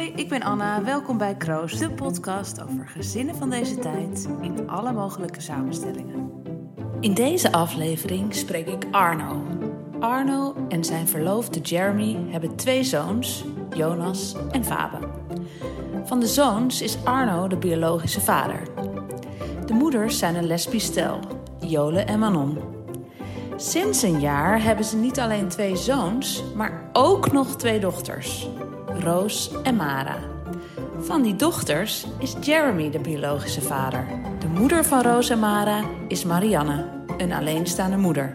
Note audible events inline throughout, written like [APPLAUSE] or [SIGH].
Ik ben Anna. Welkom bij Kroos, de podcast over gezinnen van deze tijd in alle mogelijke samenstellingen. In deze aflevering spreek ik Arno. Arno en zijn verloofde Jeremy hebben twee zoons, Jonas en Fabe. Van de zoons is Arno de biologische vader. De moeders zijn een lesbisch stel, Jole en Manon. Sinds een jaar hebben ze niet alleen twee zoons, maar ook nog twee dochters, Roos en Mara. Van die dochters is Jeremy de biologische vader. De moeder van Roos en Mara is Marianne, een alleenstaande moeder.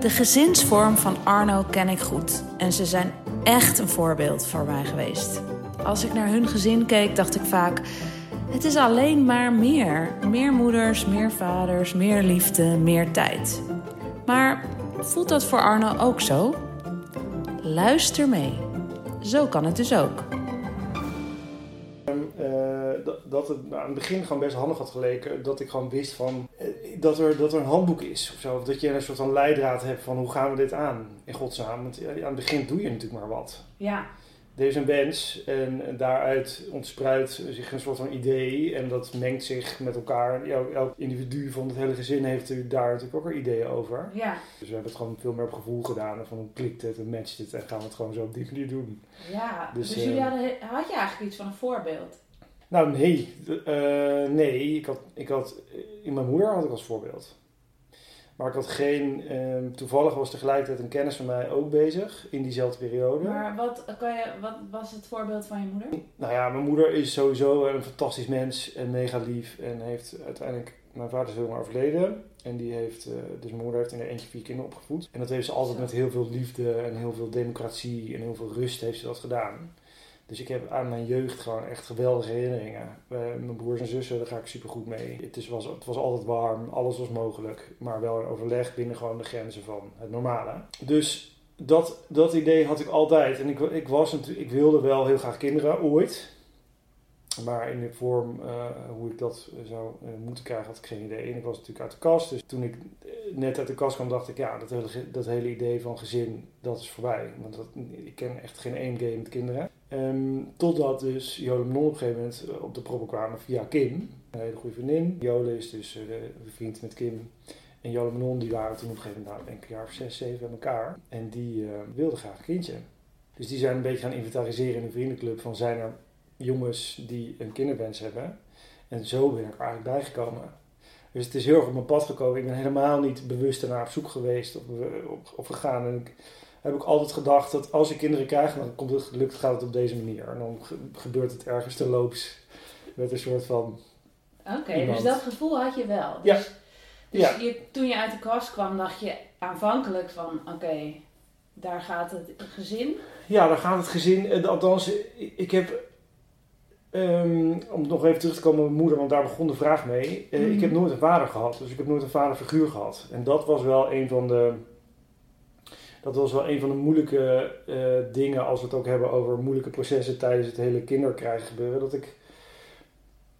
De gezinsvorm van Arno ken ik goed en ze zijn echt een voorbeeld voor mij geweest. Als ik naar hun gezin keek, dacht ik vaak: het is alleen maar meer. Meer moeders, meer vaders, meer liefde, meer tijd. Maar voelt dat voor Arno ook zo? Luister mee. Zo kan het dus ook. Uh, dat, dat het aan het begin gewoon best handig had geleken dat ik gewoon wist van uh, dat, er, dat er een handboek is of zo. Of dat je een soort van leidraad hebt van hoe gaan we dit aan in godsnaam. Want ja, aan het begin doe je natuurlijk maar wat. Ja. Er is een wens en daaruit ontspruit zich een soort van idee en dat mengt zich met elkaar. Elk, individu van het hele gezin heeft daar natuurlijk ook weer ideeën over. Ja. Dus we hebben het gewoon veel meer op gevoel gedaan. En van hoe klikt het en matcht het en gaan we het gewoon zo op die manier doen. Ja, dus, Dus, jullie eh, hadden, had je eigenlijk iets van een voorbeeld? Nou, nee. Eh, nee, ik had, ik had, in mijn moeder had ik als voorbeeld. Maar ik had geen, ehm, toevallig was tegelijkertijd een kennis van mij ook bezig in diezelfde periode. Maar wat, kan je, wat was het voorbeeld van je moeder? Nou ja, mijn moeder is sowieso een fantastisch mens en mega lief. En heeft uiteindelijk, mijn vader is helemaal overleden. En die heeft, eh, dus mijn moeder heeft in haar eentje vier kinderen opgevoed. En dat heeft ze altijd Zo. met heel veel liefde en heel veel democratie en heel veel rust heeft ze dat gedaan. Dus ik heb aan mijn jeugd gewoon echt geweldige herinneringen. Eh, mijn broers en zussen, daar ga ik super goed mee. Het, is, was, het was altijd warm, alles was mogelijk. Maar wel in overleg binnen gewoon de grenzen van het normale. Dus dat, dat idee had ik altijd. En ik, ik, was natuurlijk, ik wilde wel heel graag kinderen, ooit. Maar in de vorm eh, hoe ik dat zou eh, moeten krijgen, had ik geen idee. En ik was natuurlijk uit de kast. Dus toen ik net uit de kast kwam, dacht ik, ja, dat hele, dat hele idee van gezin, dat is voorbij. Want dat, ik ken echt geen één game met kinderen. Ehm, totdat dus Jole Manon op een gegeven moment eh, op de proppen kwamen via Kim. Een hele goede vriendin. Jole is dus de vriend met Kim. En Jole Manon die waren toen op een gegeven moment, nou, een jaar of zes, zeven bij elkaar. En die eh, wilden graag een kindje. Dus die zijn een beetje gaan inventariseren in de vriendenclub van zijn er jongens die een kinderwens hebben. En zo ben ik er eigenlijk bijgekomen. Dus het is heel erg op mijn pad gekomen. Ik ben helemaal niet bewust ernaar op zoek geweest of gegaan. En ik heb ook altijd gedacht dat als ik kinderen krijg, dan komt het gelukkig gaat het op deze manier. En dan ge- gebeurt het ergens terloops met een soort van... Oké, dus dat gevoel had je wel. Dus, Ja. dus Ja. Je, toen je uit de kast kwam, dacht je aanvankelijk van, oké, daar gaat het gezin. Ja, daar gaat het gezin. eh, Althans, ik ik heb. ehm, om nog even terug te komen op mijn moeder, want daar begon de vraag mee. Eh, Mhm. Ik heb nooit een vader gehad, dus ik heb nooit een vaderfiguur gehad. En dat was wel een van de. Dat was wel een van de moeilijke eh, dingen als we het ook hebben over moeilijke processen tijdens het hele kinderkrijgen gebeuren. Dat ik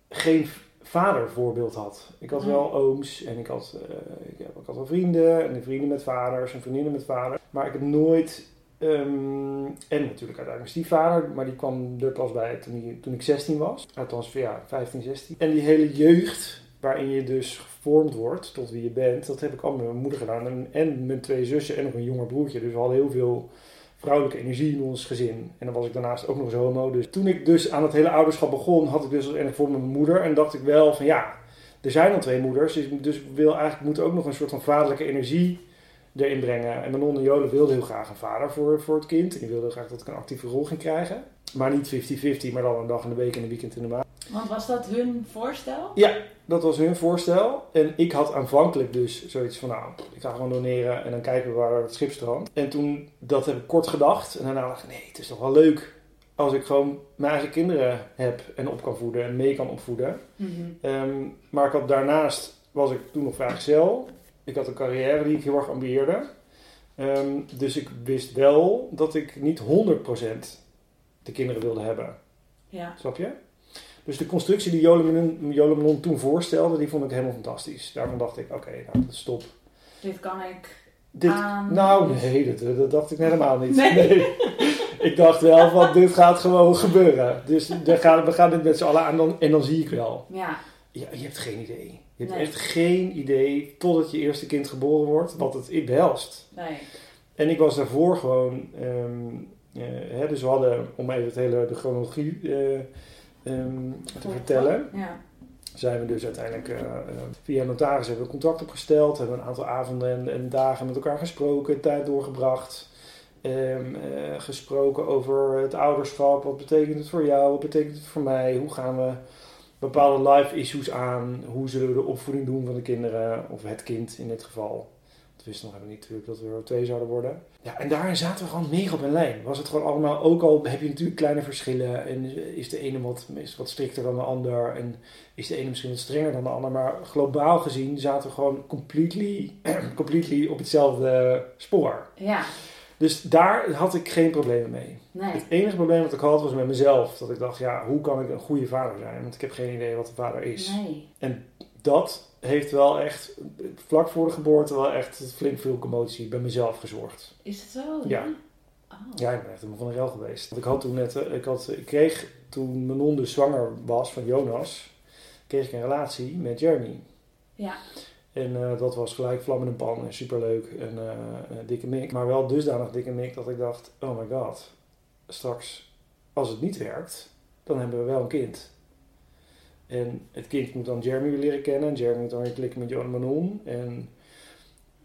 geen vadervoorbeeld had. Ik had wel ooms en ik had, eh, ik, heb, ik had wel vrienden en vrienden met vaders en vriendinnen met vaders. Maar ik heb nooit Ehm, en natuurlijk uiteindelijk mijn stiefvader, maar die kwam er pas bij toen, toen ik 16 was. Althans, ja, 15, 16. En die hele jeugd, waarin je dus gevormd wordt tot wie je bent, dat heb ik allemaal met mijn moeder gedaan. En, mijn twee zussen en nog een jonger broertje. Dus we hadden heel veel vrouwelijke energie in ons gezin. En dan was ik daarnaast ook nog eens homo. Dus toen ik dus aan het hele ouderschap begon, had ik dus en ik voor mijn moeder. En dacht ik wel van ja, er zijn al twee moeders. Dus, dus wil eigenlijk moet ook nog een soort van vaderlijke energie erin brengen. En Manon en Jole wilden heel graag een vader voor, voor het kind. En die wilden graag dat ik een actieve rol ging krijgen. Maar niet 50-50, maar dan een dag in de week en een weekend in de maand. Want was dat hun voorstel? Dat was hun voorstel. En ik had aanvankelijk dus zoiets van, nou, ik ga gewoon doneren en dan kijken we waar het schip strandt. En toen, dat heb ik kort gedacht. En daarna dacht ik, nee, het is toch wel leuk als ik gewoon mijn eigen kinderen heb en op kan voeden en mee kan opvoeden. Mhm. Ehm, maar ik had daarnaast, was ik toen nog vrijgezel. Ik had een carrière die ik heel erg ambieerde. Ehm, dus ik wist wel dat ik niet 100% de kinderen wilde hebben. Ja. Snap je? Dus de constructie die Jolemenon toen voorstelde, die vond ik helemaal fantastisch. Daarvan dacht ik, oké, nou, stop. Dit kan ik Dit, aan. nou, nee, dat, dat dacht ik helemaal niet. Nee. ik dacht wel van dit gaat gewoon gebeuren. Dus we gaan, we gaan dit met z'n allen aan dan, en dan zie ik wel. Ja. Ja, je hebt geen idee. Je hebt Nee. echt geen idee totdat je eerste kind geboren wordt wat het behelst. Nee. En ik was daarvoor gewoon, ehm, eh, hè, dus we hadden, om even het hele, de chronologie eh, ehm, te vertellen, Ja. zijn we dus uiteindelijk eh, eh, via notaris hebben we contact opgesteld, hebben een aantal avonden en, en dagen met elkaar gesproken, tijd doorgebracht. ehm, eh, gesproken over het ouderschap, wat betekent het voor jou, wat betekent het voor mij, hoe gaan we bepaalde life issues aan, hoe zullen we de opvoeding doen van de kinderen, of het kind in dit geval. Wisten nog helemaal niet natuurlijk dat we er twee zouden worden. Ja, en daarin zaten we gewoon mega op een lijn. Was het gewoon allemaal, ook al heb je natuurlijk kleine verschillen en is de ene wat, is wat strikter dan de ander en is de ene misschien wat strenger dan de ander, maar globaal gezien zaten we gewoon completely, [CLEARS THROAT] completely op hetzelfde spoor. Ja. Dus daar had ik geen problemen mee. Nee. Het enige probleem dat ik had was met mezelf. Dat ik dacht, ja, hoe kan ik een goede vader zijn? Want ik heb geen idee wat een vader is. Nee. Dat heeft wel echt, vlak voor de geboorte, wel echt flink veel commotie bij mezelf gezorgd. Is het zo? Ja. Oh. Ja, ik ben echt helemaal van de rel geweest. Want ik had toen net, eh, ik, had, ik kreeg toen mijn non dus zwanger was van Jonas, kreeg ik een relatie met Jeremy. Ja. En eh, dat was gelijk vlam in een pan en superleuk en eh, een dikke mik. Maar wel dusdanig dikke mik dat ik dacht, oh my god, straks als het niet werkt, dan hebben we wel een kind. En het kind moet dan Jeremy weer leren kennen. En Jeremy moet dan weer klikken met Johan Manon. En,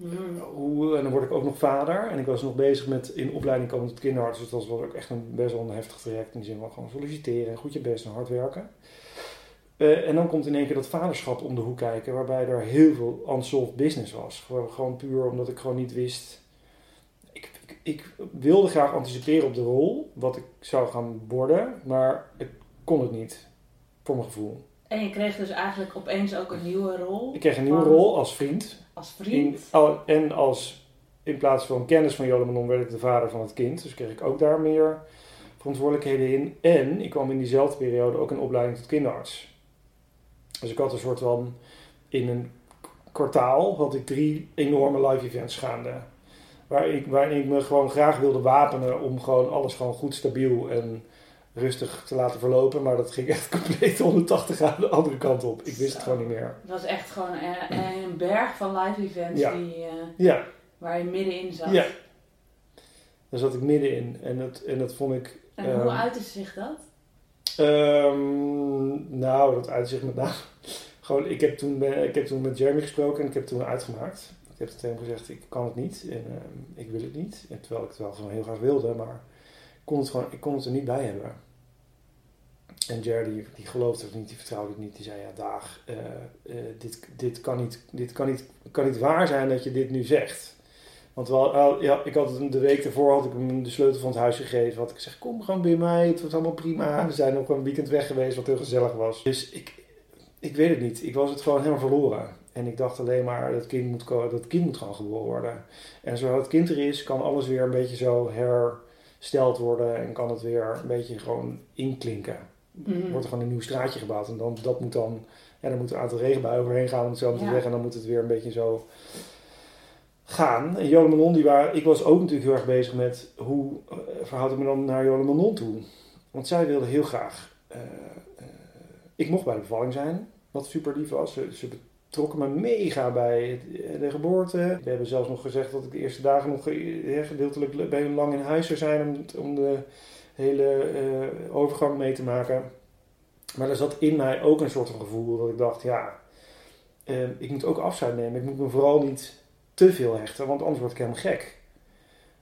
en dan word ik ook nog vader. En ik was nog bezig met in opleiding komen tot kinderarts. Dus dat was ook echt een best wel een heftig traject. In de zin van gewoon solliciteren en goed je best en hard werken. Eh, en dan komt in één keer dat vaderschap om de hoek kijken. Waarbij er heel veel unsolved business was. Gewoon, puur omdat ik gewoon niet wist. Ik wilde graag anticiperen op de rol. Wat ik zou gaan worden. Maar ik kon het niet. Voor mijn gevoel. En je kreeg dus eigenlijk opeens ook een nieuwe rol Ik kreeg een nieuwe Van- rol als vriend. als In, vriend. oh, en als, in plaats van kennis van Jolan Manon werd ik de vader van het kind. Dus kreeg ik ook daar meer verantwoordelijkheden in. En ik kwam in diezelfde periode ook een opleiding tot kinderarts. Dus ik had een soort van, in een kwartaal had ik drie enorme live events gaande. Waar ik, waarin ik me gewoon graag wilde wapenen om gewoon alles gewoon goed stabiel en rustig te laten verlopen. Maar dat ging echt compleet [LAUGHS] 180 graden de andere kant op. Ik wist het gewoon niet meer. Het was echt gewoon een, een berg van live events Ja. die, eh, Ja, waar je middenin zat. Ja. Daar zat ik middenin. En dat, en dat vond ik. En Ehm, hoe uitte zich dat? ehm, nou, dat uitzicht met name. [LAUGHS] Gewoon, ik heb, toen, ben- ik heb toen met Jeremy gesproken en ik heb toen uitgemaakt. Ik heb tegen hem gezegd: ik kan het niet en ehm, ik wil het niet. En terwijl ik het wel gewoon heel graag wilde, maar gewoon, ik kon het er niet bij hebben. En Jerry, die, geloofde het niet, die vertrouwde het niet. Die zei: Ja, Daag, eh, eh, dit, dit, kan niet, dit kan, niet, kan niet waar zijn dat je dit nu zegt. Want wel, ja, ik had het, de week daarvoor had ik hem de sleutel van het huis gegeven. Had ik gezegd, kom gewoon bij mij, het wordt allemaal prima. We zijn ook een weekend weg geweest, wat heel gezellig was. Dus ik, ik weet het niet. Ik was het gewoon helemaal verloren. En ik dacht alleen maar, dat kind moet, dat kind moet gewoon geboren worden. En zodra het kind er is, kan alles weer een beetje zo hersteld worden. En kan het weer een beetje gewoon inklinken. Mhm. Wordt er gewoon een nieuw straatje gebouwd. En dan, dat moet dan, ja, dan moet een aantal regenbuien overheen gaan om het zo te Ja. zeggen. En dan moet het weer een beetje zo gaan. En Manon, die waren, ik was ook natuurlijk heel erg bezig met hoe eh, verhoud ik me dan naar Jolan Manon toe. Want zij wilde heel graag, eh, eh, ik mocht bij de bevalling zijn, wat super lief was. Ze, ze betrokken me mega bij eh, de geboorte. We hebben zelfs nog gezegd dat ik de eerste dagen nog eh, gedeeltelijk bij lang in huis zou zijn om, de hele eh, overgang mee te maken. Maar er zat in mij ook een soort van gevoel dat ik dacht, ja, ik moet ook afscheid nemen. Ik moet me vooral niet te veel hechten, want anders word ik helemaal gek.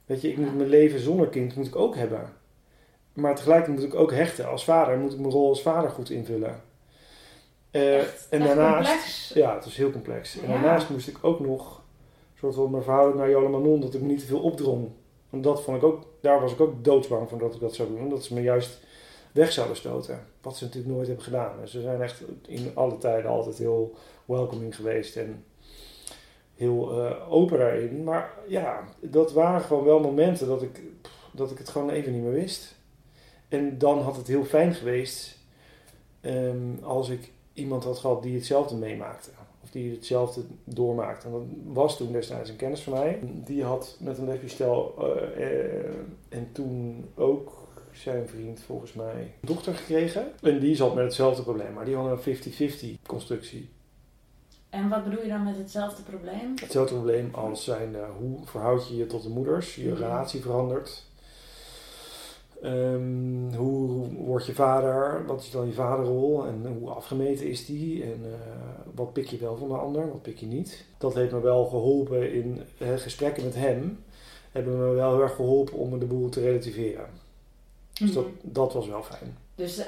Weet je, ik moet mijn leven zonder kind moet ik ook hebben. Maar tegelijkertijd moet ik ook hechten. Als vader moet ik mijn rol als vader goed invullen. Eh, Echt- en daarnaast, complex. ja, het was heel complex. En daarnaast moest ik ook nog soort van mijn verhouding naar Jola Manon, dat ik me niet te veel opdrong. Want dat vond ik ook, daar was ik ook doodsbang van dat ik dat zou doen. Dat ze me juist weg zouden stoten. Wat ze natuurlijk nooit hebben gedaan. Dus ze zijn echt in alle tijden altijd heel welcoming geweest en heel eh, open daarin. Maar ja, dat waren gewoon wel momenten dat ik, dat ik het gewoon even niet meer wist. En dan had het heel fijn geweest ehm, als ik iemand had gehad die hetzelfde meemaakte. Of die hetzelfde doormaakt. En dat was toen destijds een kennis van mij. Die had met een lesbisch-stel en toen ook zijn vriend volgens mij een dochter gekregen. En die zat met hetzelfde probleem, maar die hadden een 50-50 constructie. En wat bedoel je dan met hetzelfde probleem? Hetzelfde probleem als zijn uh, hoe verhoud je je tot de moeders, je mhm. relatie verandert. Um, hoe word je vader? Wat is dan je vaderrol? En hoe afgemeten is die? En uh, wat pik je wel van de ander? Wat pik je niet? Dat heeft me wel geholpen in gesprekken met hem. Hebben me wel heel erg geholpen om de boel te relativeren. Dus dat, mhm. dat was wel fijn. Dus uh,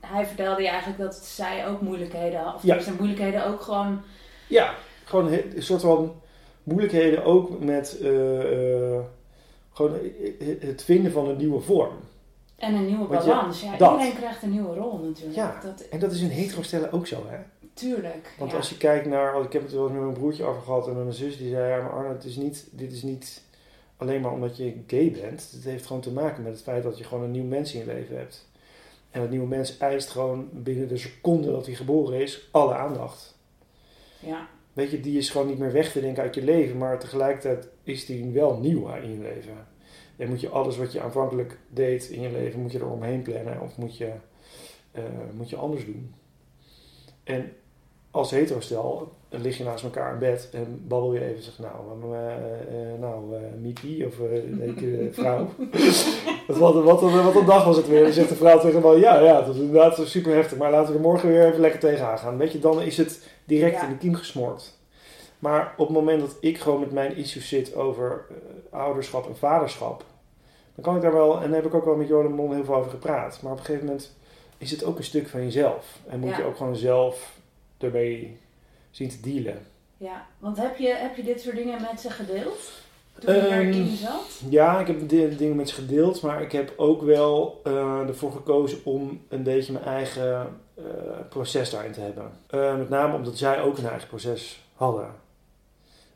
hij vertelde je eigenlijk dat zij ook moeilijkheden had. Of ja. zijn moeilijkheden ook gewoon... Ja, gewoon een soort van moeilijkheden ook met gewoon het vinden van een nieuwe vorm. En een nieuwe balans. ja, iedereen krijgt een nieuwe rol natuurlijk. Ja, dat, en dat is in hetero-stellen ook zo, hè? Tuurlijk. Want als je kijkt naar, ik heb het wel eens met mijn broertje over gehad en met mijn zus, die zei, ja, maar Arno, het is niet, dit is niet alleen maar omdat je gay bent. Het heeft gewoon te maken met het feit dat je gewoon een nieuw mens in je leven hebt. En dat nieuwe mens eist gewoon binnen de seconde dat hij geboren is, alle aandacht. Ja. Weet je, die is gewoon niet meer weg te denken uit je leven, maar tegelijkertijd is die wel nieuw in je leven. En moet je alles wat je aanvankelijk deed in je leven, moet je er omheen plannen of moet je, uh, moet je anders doen. En als hetero-stel lig je naast elkaar in bed en babbel je even. Zeg, nou, uh, uh, nou Mickey of uh, [LAUGHS] vrouw. wat, wat, wat, een dag was het weer. Dan zegt de vrouw tegen me, ja, ja, dat is inderdaad super heftig. Maar laten we er morgen weer even lekker tegenaan gaan. Weet je, dan is het direct in de kiem gesmoord. Maar op het moment dat ik gewoon met mijn issues zit over ouderschap en vaderschap. Dan kan ik daar wel, en daar heb ik ook wel met Jolan Mon heel veel over gepraat. Maar op een gegeven moment is het ook een stuk van jezelf. En moet je ook gewoon zelf ermee zien te dealen. Ja, want heb je, heb je dit soort dingen met ze gedeeld? Toen je um, erin zat? Ja, ik heb dingen met ze gedeeld, maar ik heb ook wel uh, ervoor gekozen om een beetje mijn eigen uh, proces daarin te hebben. Uh, met name omdat zij ook een eigen proces hadden.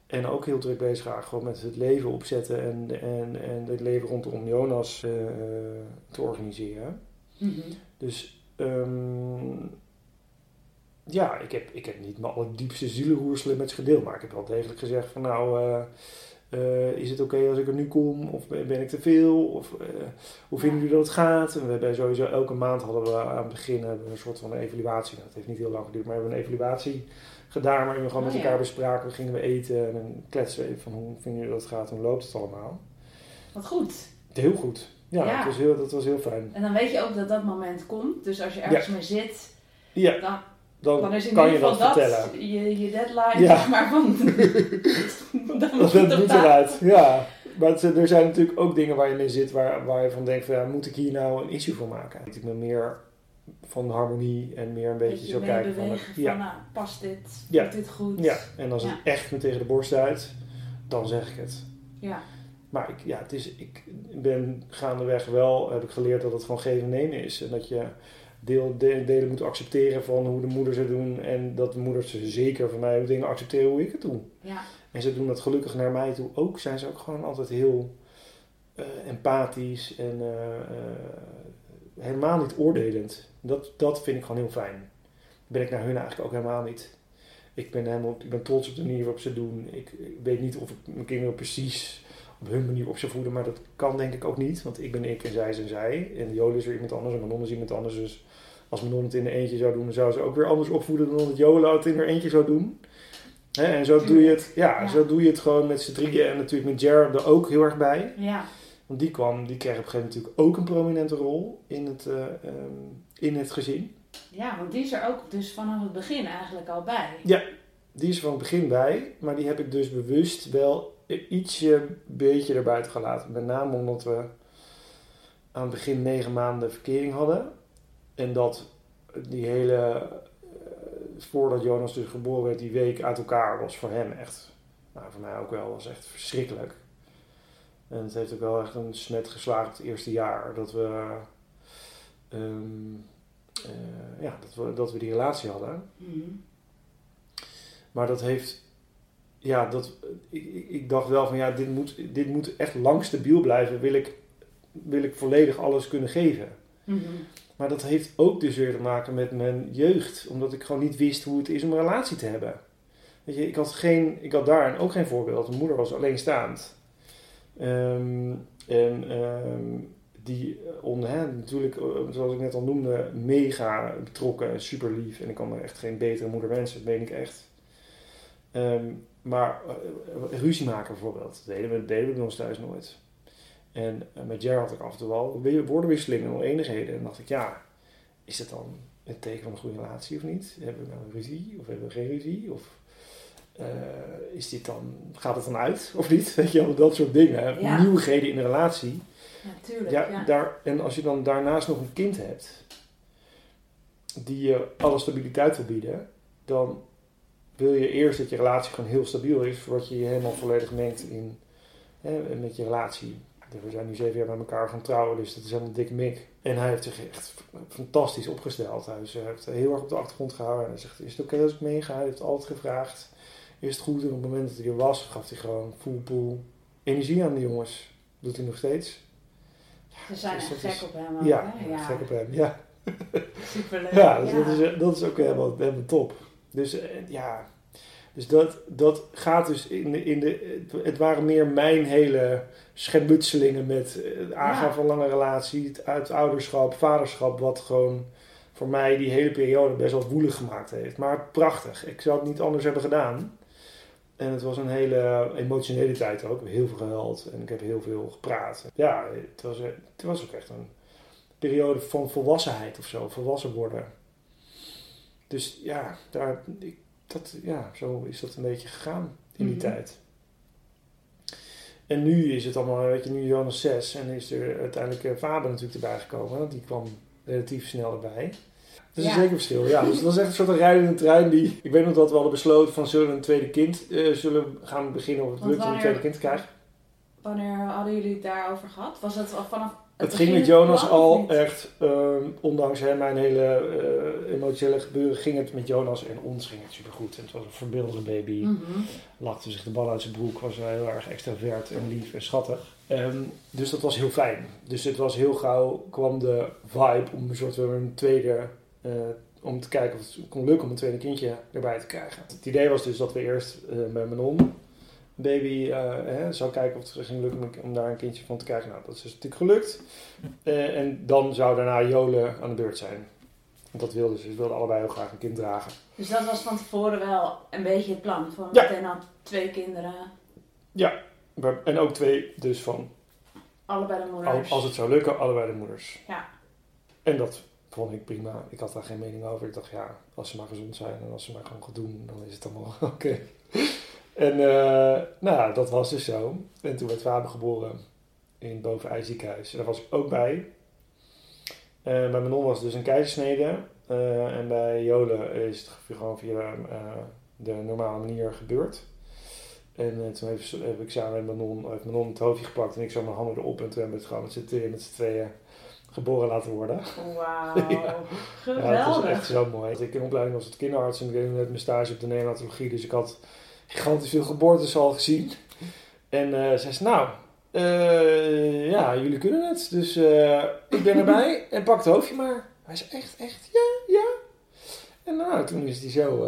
En ook heel druk bezig waren gewoon met het leven opzetten en, en, en het leven rondom Jonas te organiseren. Mm -hmm. Dus um, ja, ik heb, ik heb niet mijn allerdiepste zielenroerselen met ze gedeeld. Maar ik heb wel degelijk gezegd van nou, uh, uh, is het oké als ik er nu kom? Of ben ik te veel? Of uh, hoe vinden jullie dat het gaat? En we hebben sowieso elke maand hadden we aan het begin een soort van evaluatie. Dat heeft niet heel lang geduurd, maar we hebben een evaluatie gedaan. Waarin we gewoon oh, met elkaar bespraken. Gingen we eten en kletsen even van hoe vinden jullie dat het gaat? Hoe loopt het allemaal? Wat goed. Heel goed. Ja, ja. Dat, was heel, dat was heel fijn. En dan weet je ook dat dat moment komt. Dus als je ergens ja. mee zit, ja. dan dan, dan is in kan je dat, dat vertellen. Je, je deadline, ja. zeg maar, van... [LAUGHS] dan dat moet eruit, ja. Maar er zijn natuurlijk ook dingen waar je mee zit, waar, waar je van denkt van, ja, moet ik hier nou een issue voor maken? Ik ben meer van harmonie en meer een beetje zo kijken van, van ja. nou, past dit, ja. dit goed? Ja, en als het echt me tegen de borst uit, dan zeg ik het. Ja. Maar ik, ja, het is, ik ben gaandeweg wel, heb ik geleerd dat het gewoon geven nemen is. En dat je deel, delen moeten accepteren van hoe de moeders het doen. En dat de moeders zeker van mij dingen accepteren hoe ik het doe. Ja. En ze doen dat gelukkig naar mij toe ook. Zijn ze ook gewoon altijd heel uh, empathisch en uh, uh, helemaal niet oordelend. Dat, dat vind ik gewoon heel fijn. Ben ik naar hun eigenlijk ook helemaal niet. Ik ben, helemaal, ik ben trots op de manier waarop ze doen. Ik, ik weet niet of ik mijn kinderen precies hun manier op ze voeden, maar dat kan denk ik ook niet. Want ik ben ik en zij zijn zij. En Jola is weer iemand anders en Manon is iemand anders. Dus als Manon het in een eentje zou doen, dan zou ze ook weer anders opvoeden dan dat Jola het in er eentje zou doen. en zo doe je het, ja, zo doe je het gewoon met z'n drieën en natuurlijk met Jared er ook heel erg bij. Ja. Want die kwam, die kreeg op een gegeven moment natuurlijk ook een prominente rol in het, uh, um, in het gezin. Ja, want die is er ook dus vanaf het begin eigenlijk al bij. Ja, die is er van het begin bij, maar die heb ik dus bewust wel ietsje beetje erbuiten gelaten. Met name omdat we aan het begin negen maanden verkering hadden. En dat die hele, uh, voordat Jonas dus geboren werd, die week uit elkaar was voor hem echt, nou voor mij ook wel, was echt verschrikkelijk. En het heeft ook wel echt een smet geslagen het eerste jaar dat we, um, uh, ja, dat we, dat we die relatie hadden. Mm Maar dat heeft ja, dat, ik, ik dacht wel van ja, dit moet, dit moet echt lang stabiel blijven. Wil ik, wil ik volledig alles kunnen geven. Mhm. Maar dat heeft ook dus weer te maken met mijn jeugd. Omdat ik gewoon niet wist hoe het is om een relatie te hebben. Weet je, ik had, geen, ik had daar ook geen voorbeeld. Mijn moeder was alleenstaand. Ehm en ehm, die on, hè, natuurlijk, eh, zoals ik net al noemde, mega betrokken, super lief. En ik kan me echt geen betere moeder wensen, dat meen ik echt. Ehm, maar uh, ruzie maken bijvoorbeeld, dat deden we, deden we bij ons thuis nooit. En uh, met Jer had ik af en toe wel woordenwisselingen en oneenigheden. En dacht ik, ja, is het dan een teken van een goede relatie of niet? Hebben we nou een ruzie of hebben we geen ruzie? Of uh, is dit dan, gaat het dan uit of niet? [LAUGHS] Weet je dat soort dingen. Ja. Nieuwigheden in een relatie. Natuurlijk. Ja, Ja, Daar, en als je dan daarnaast nog een kind hebt, die je alle stabiliteit wil bieden, dan wil je eerst dat je relatie gewoon heel stabiel is, voordat je je helemaal volledig mengt in, hè, met je relatie. We zijn nu zeven jaar bij elkaar gaan trouwen, dus dat is helemaal een dikke mik. En hij heeft zich echt fantastisch opgesteld. Hij heeft heel erg op de achtergrond gehouden. En hij zegt, is het oké okay als ik meega? Hij heeft altijd gevraagd, is het goed? En op het moment dat hij er was, gaf hij gewoon full pool energie aan de jongens. Doet hij nog steeds. Ze zijn dus echt gek is- op hem ook, Ja, hè? Ja, gek op hem. Ja, superleuk. ja, dus Dat, is, dat is ook helemaal, helemaal top. Dus eh, ja, dus dat, dat gaat dus in de, in de. Het waren meer mijn hele schermutselingen met eh, het aangaan Ja. van lange relatie, het uit ouderschap, vaderschap, wat gewoon voor mij die hele periode best wel woelig gemaakt heeft. Maar prachtig. Ik zou het niet anders hebben gedaan. En het was een hele emotionele tijd ook. Ik heb heel veel gehuild en ik heb heel veel gepraat. Ja, het was, het was ook echt een periode van volwassenheid of zo, volwassen worden. Dus ja, daar, ik, dat, ja, zo is dat een beetje gegaan in die Mhm. tijd. En nu is het allemaal, weet je, nu Jonas 6 en is er uiteindelijk eh, Faber natuurlijk erbij gekomen. want Die kwam relatief snel erbij. Dat is Ja. een zeker verschil. Ja, dus dat is echt een soort rijdende trein die... Ik weet nog dat we hadden besloten van zullen we een tweede kind eh, zullen gaan beginnen of het lukt om een tweede kind te krijgen. Wanneer hadden jullie het daarover gehad? Was het al vanaf Het ging met Jonas al echt, ehm, ondanks hè, mijn hele eh, emotionele gebeuren, ging het met Jonas en ons ging het supergoed. En het was een verbeeldende baby. Mhm. Lachte zich de bal uit zijn broek, was heel erg extravert en lief en schattig. Ehm, dus dat was heel fijn. Dus het was heel gauw, kwam de vibe om een soort van een tweede, eh, om te kijken of het kon lukken om een tweede kindje erbij te krijgen. Het idee was dus dat we eerst eh bij Manon baby eh, hè, zou kijken of het ging lukken om- daar een kindje van te krijgen. Nou, dat is dus natuurlijk gelukt. Eh, en dan zou daarna Jolen aan de beurt zijn. Want dat wilden ze. Ze wilden allebei heel graag een kind dragen. Dus dat was van tevoren wel een beetje het plan. Van Ja. meteen al twee kinderen, Maar- En ook twee dus van, allebei de moeders. als het zou lukken, allebei de moeders. Ja. En dat vond ik prima. Ik had daar geen mening over. Ik dacht, ja, als ze maar gezond zijn en als ze maar gewoon goed doen, dan is het allemaal [LAUGHS] oké. En eh, nou, ja, dat was dus zo. En toen werd Faber geboren in het Boven ziekenhuis. Daar was ik ook bij. Eh, bij Manon was het dus een keizersnede. Eh, en bij Jolen is het gewoon via de normale manier gebeurd. En toen heeft, heb ik samen met Manon, heeft Manon het hoofdje gepakt en ik zo mijn handen erop. En toen hebben we het gewoon met z'n tweeën, met z'n tweeën geboren laten worden. Wauw, [LAUGHS] Ja. Ja, dat geweldig. was echt zo mooi. Ik in opleiding was tot kinderarts en ik deed net mijn stage op de neonatologie. Dus ik had gigantisch veel geboortes al gezien. En eh zei ze, nou, eh, ja, jullie kunnen het. Dus eh, ik ben erbij en pak het hoofdje maar. Hij zei, echt, echt, ja, ja. En nou, toen is hij zo,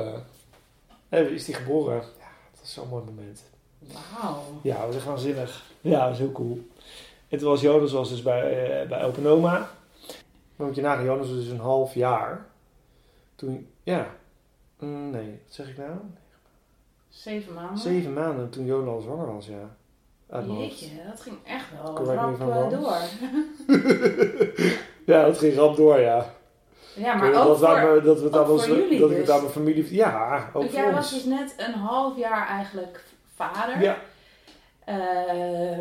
is hij geboren. Ja, dat was zo'n mooi moment. Wauw. Ja, dat was echt waanzinnig. Ja, dat was heel cool. En toen was Jonas was dus bij, bij Open Oma. Moet je nagaan, Jonas was dus een half jaar. Toen, ja, Mm, nee, wat zeg ik nou? Zeven maanden. Zeven maanden toen al zwanger was, ja. Uit. Jeetje, dat ging echt wel Correct rap eh, door. [LAUGHS] ja, dat ging rap door, ja. Ja, maar dat, ook aan voor... mijn- dat we onze- jullie dat ik het dus. aan mijn familie... Ja, ook Want voor jij ons. was dus net een half jaar eigenlijk vader. Ja, Eh,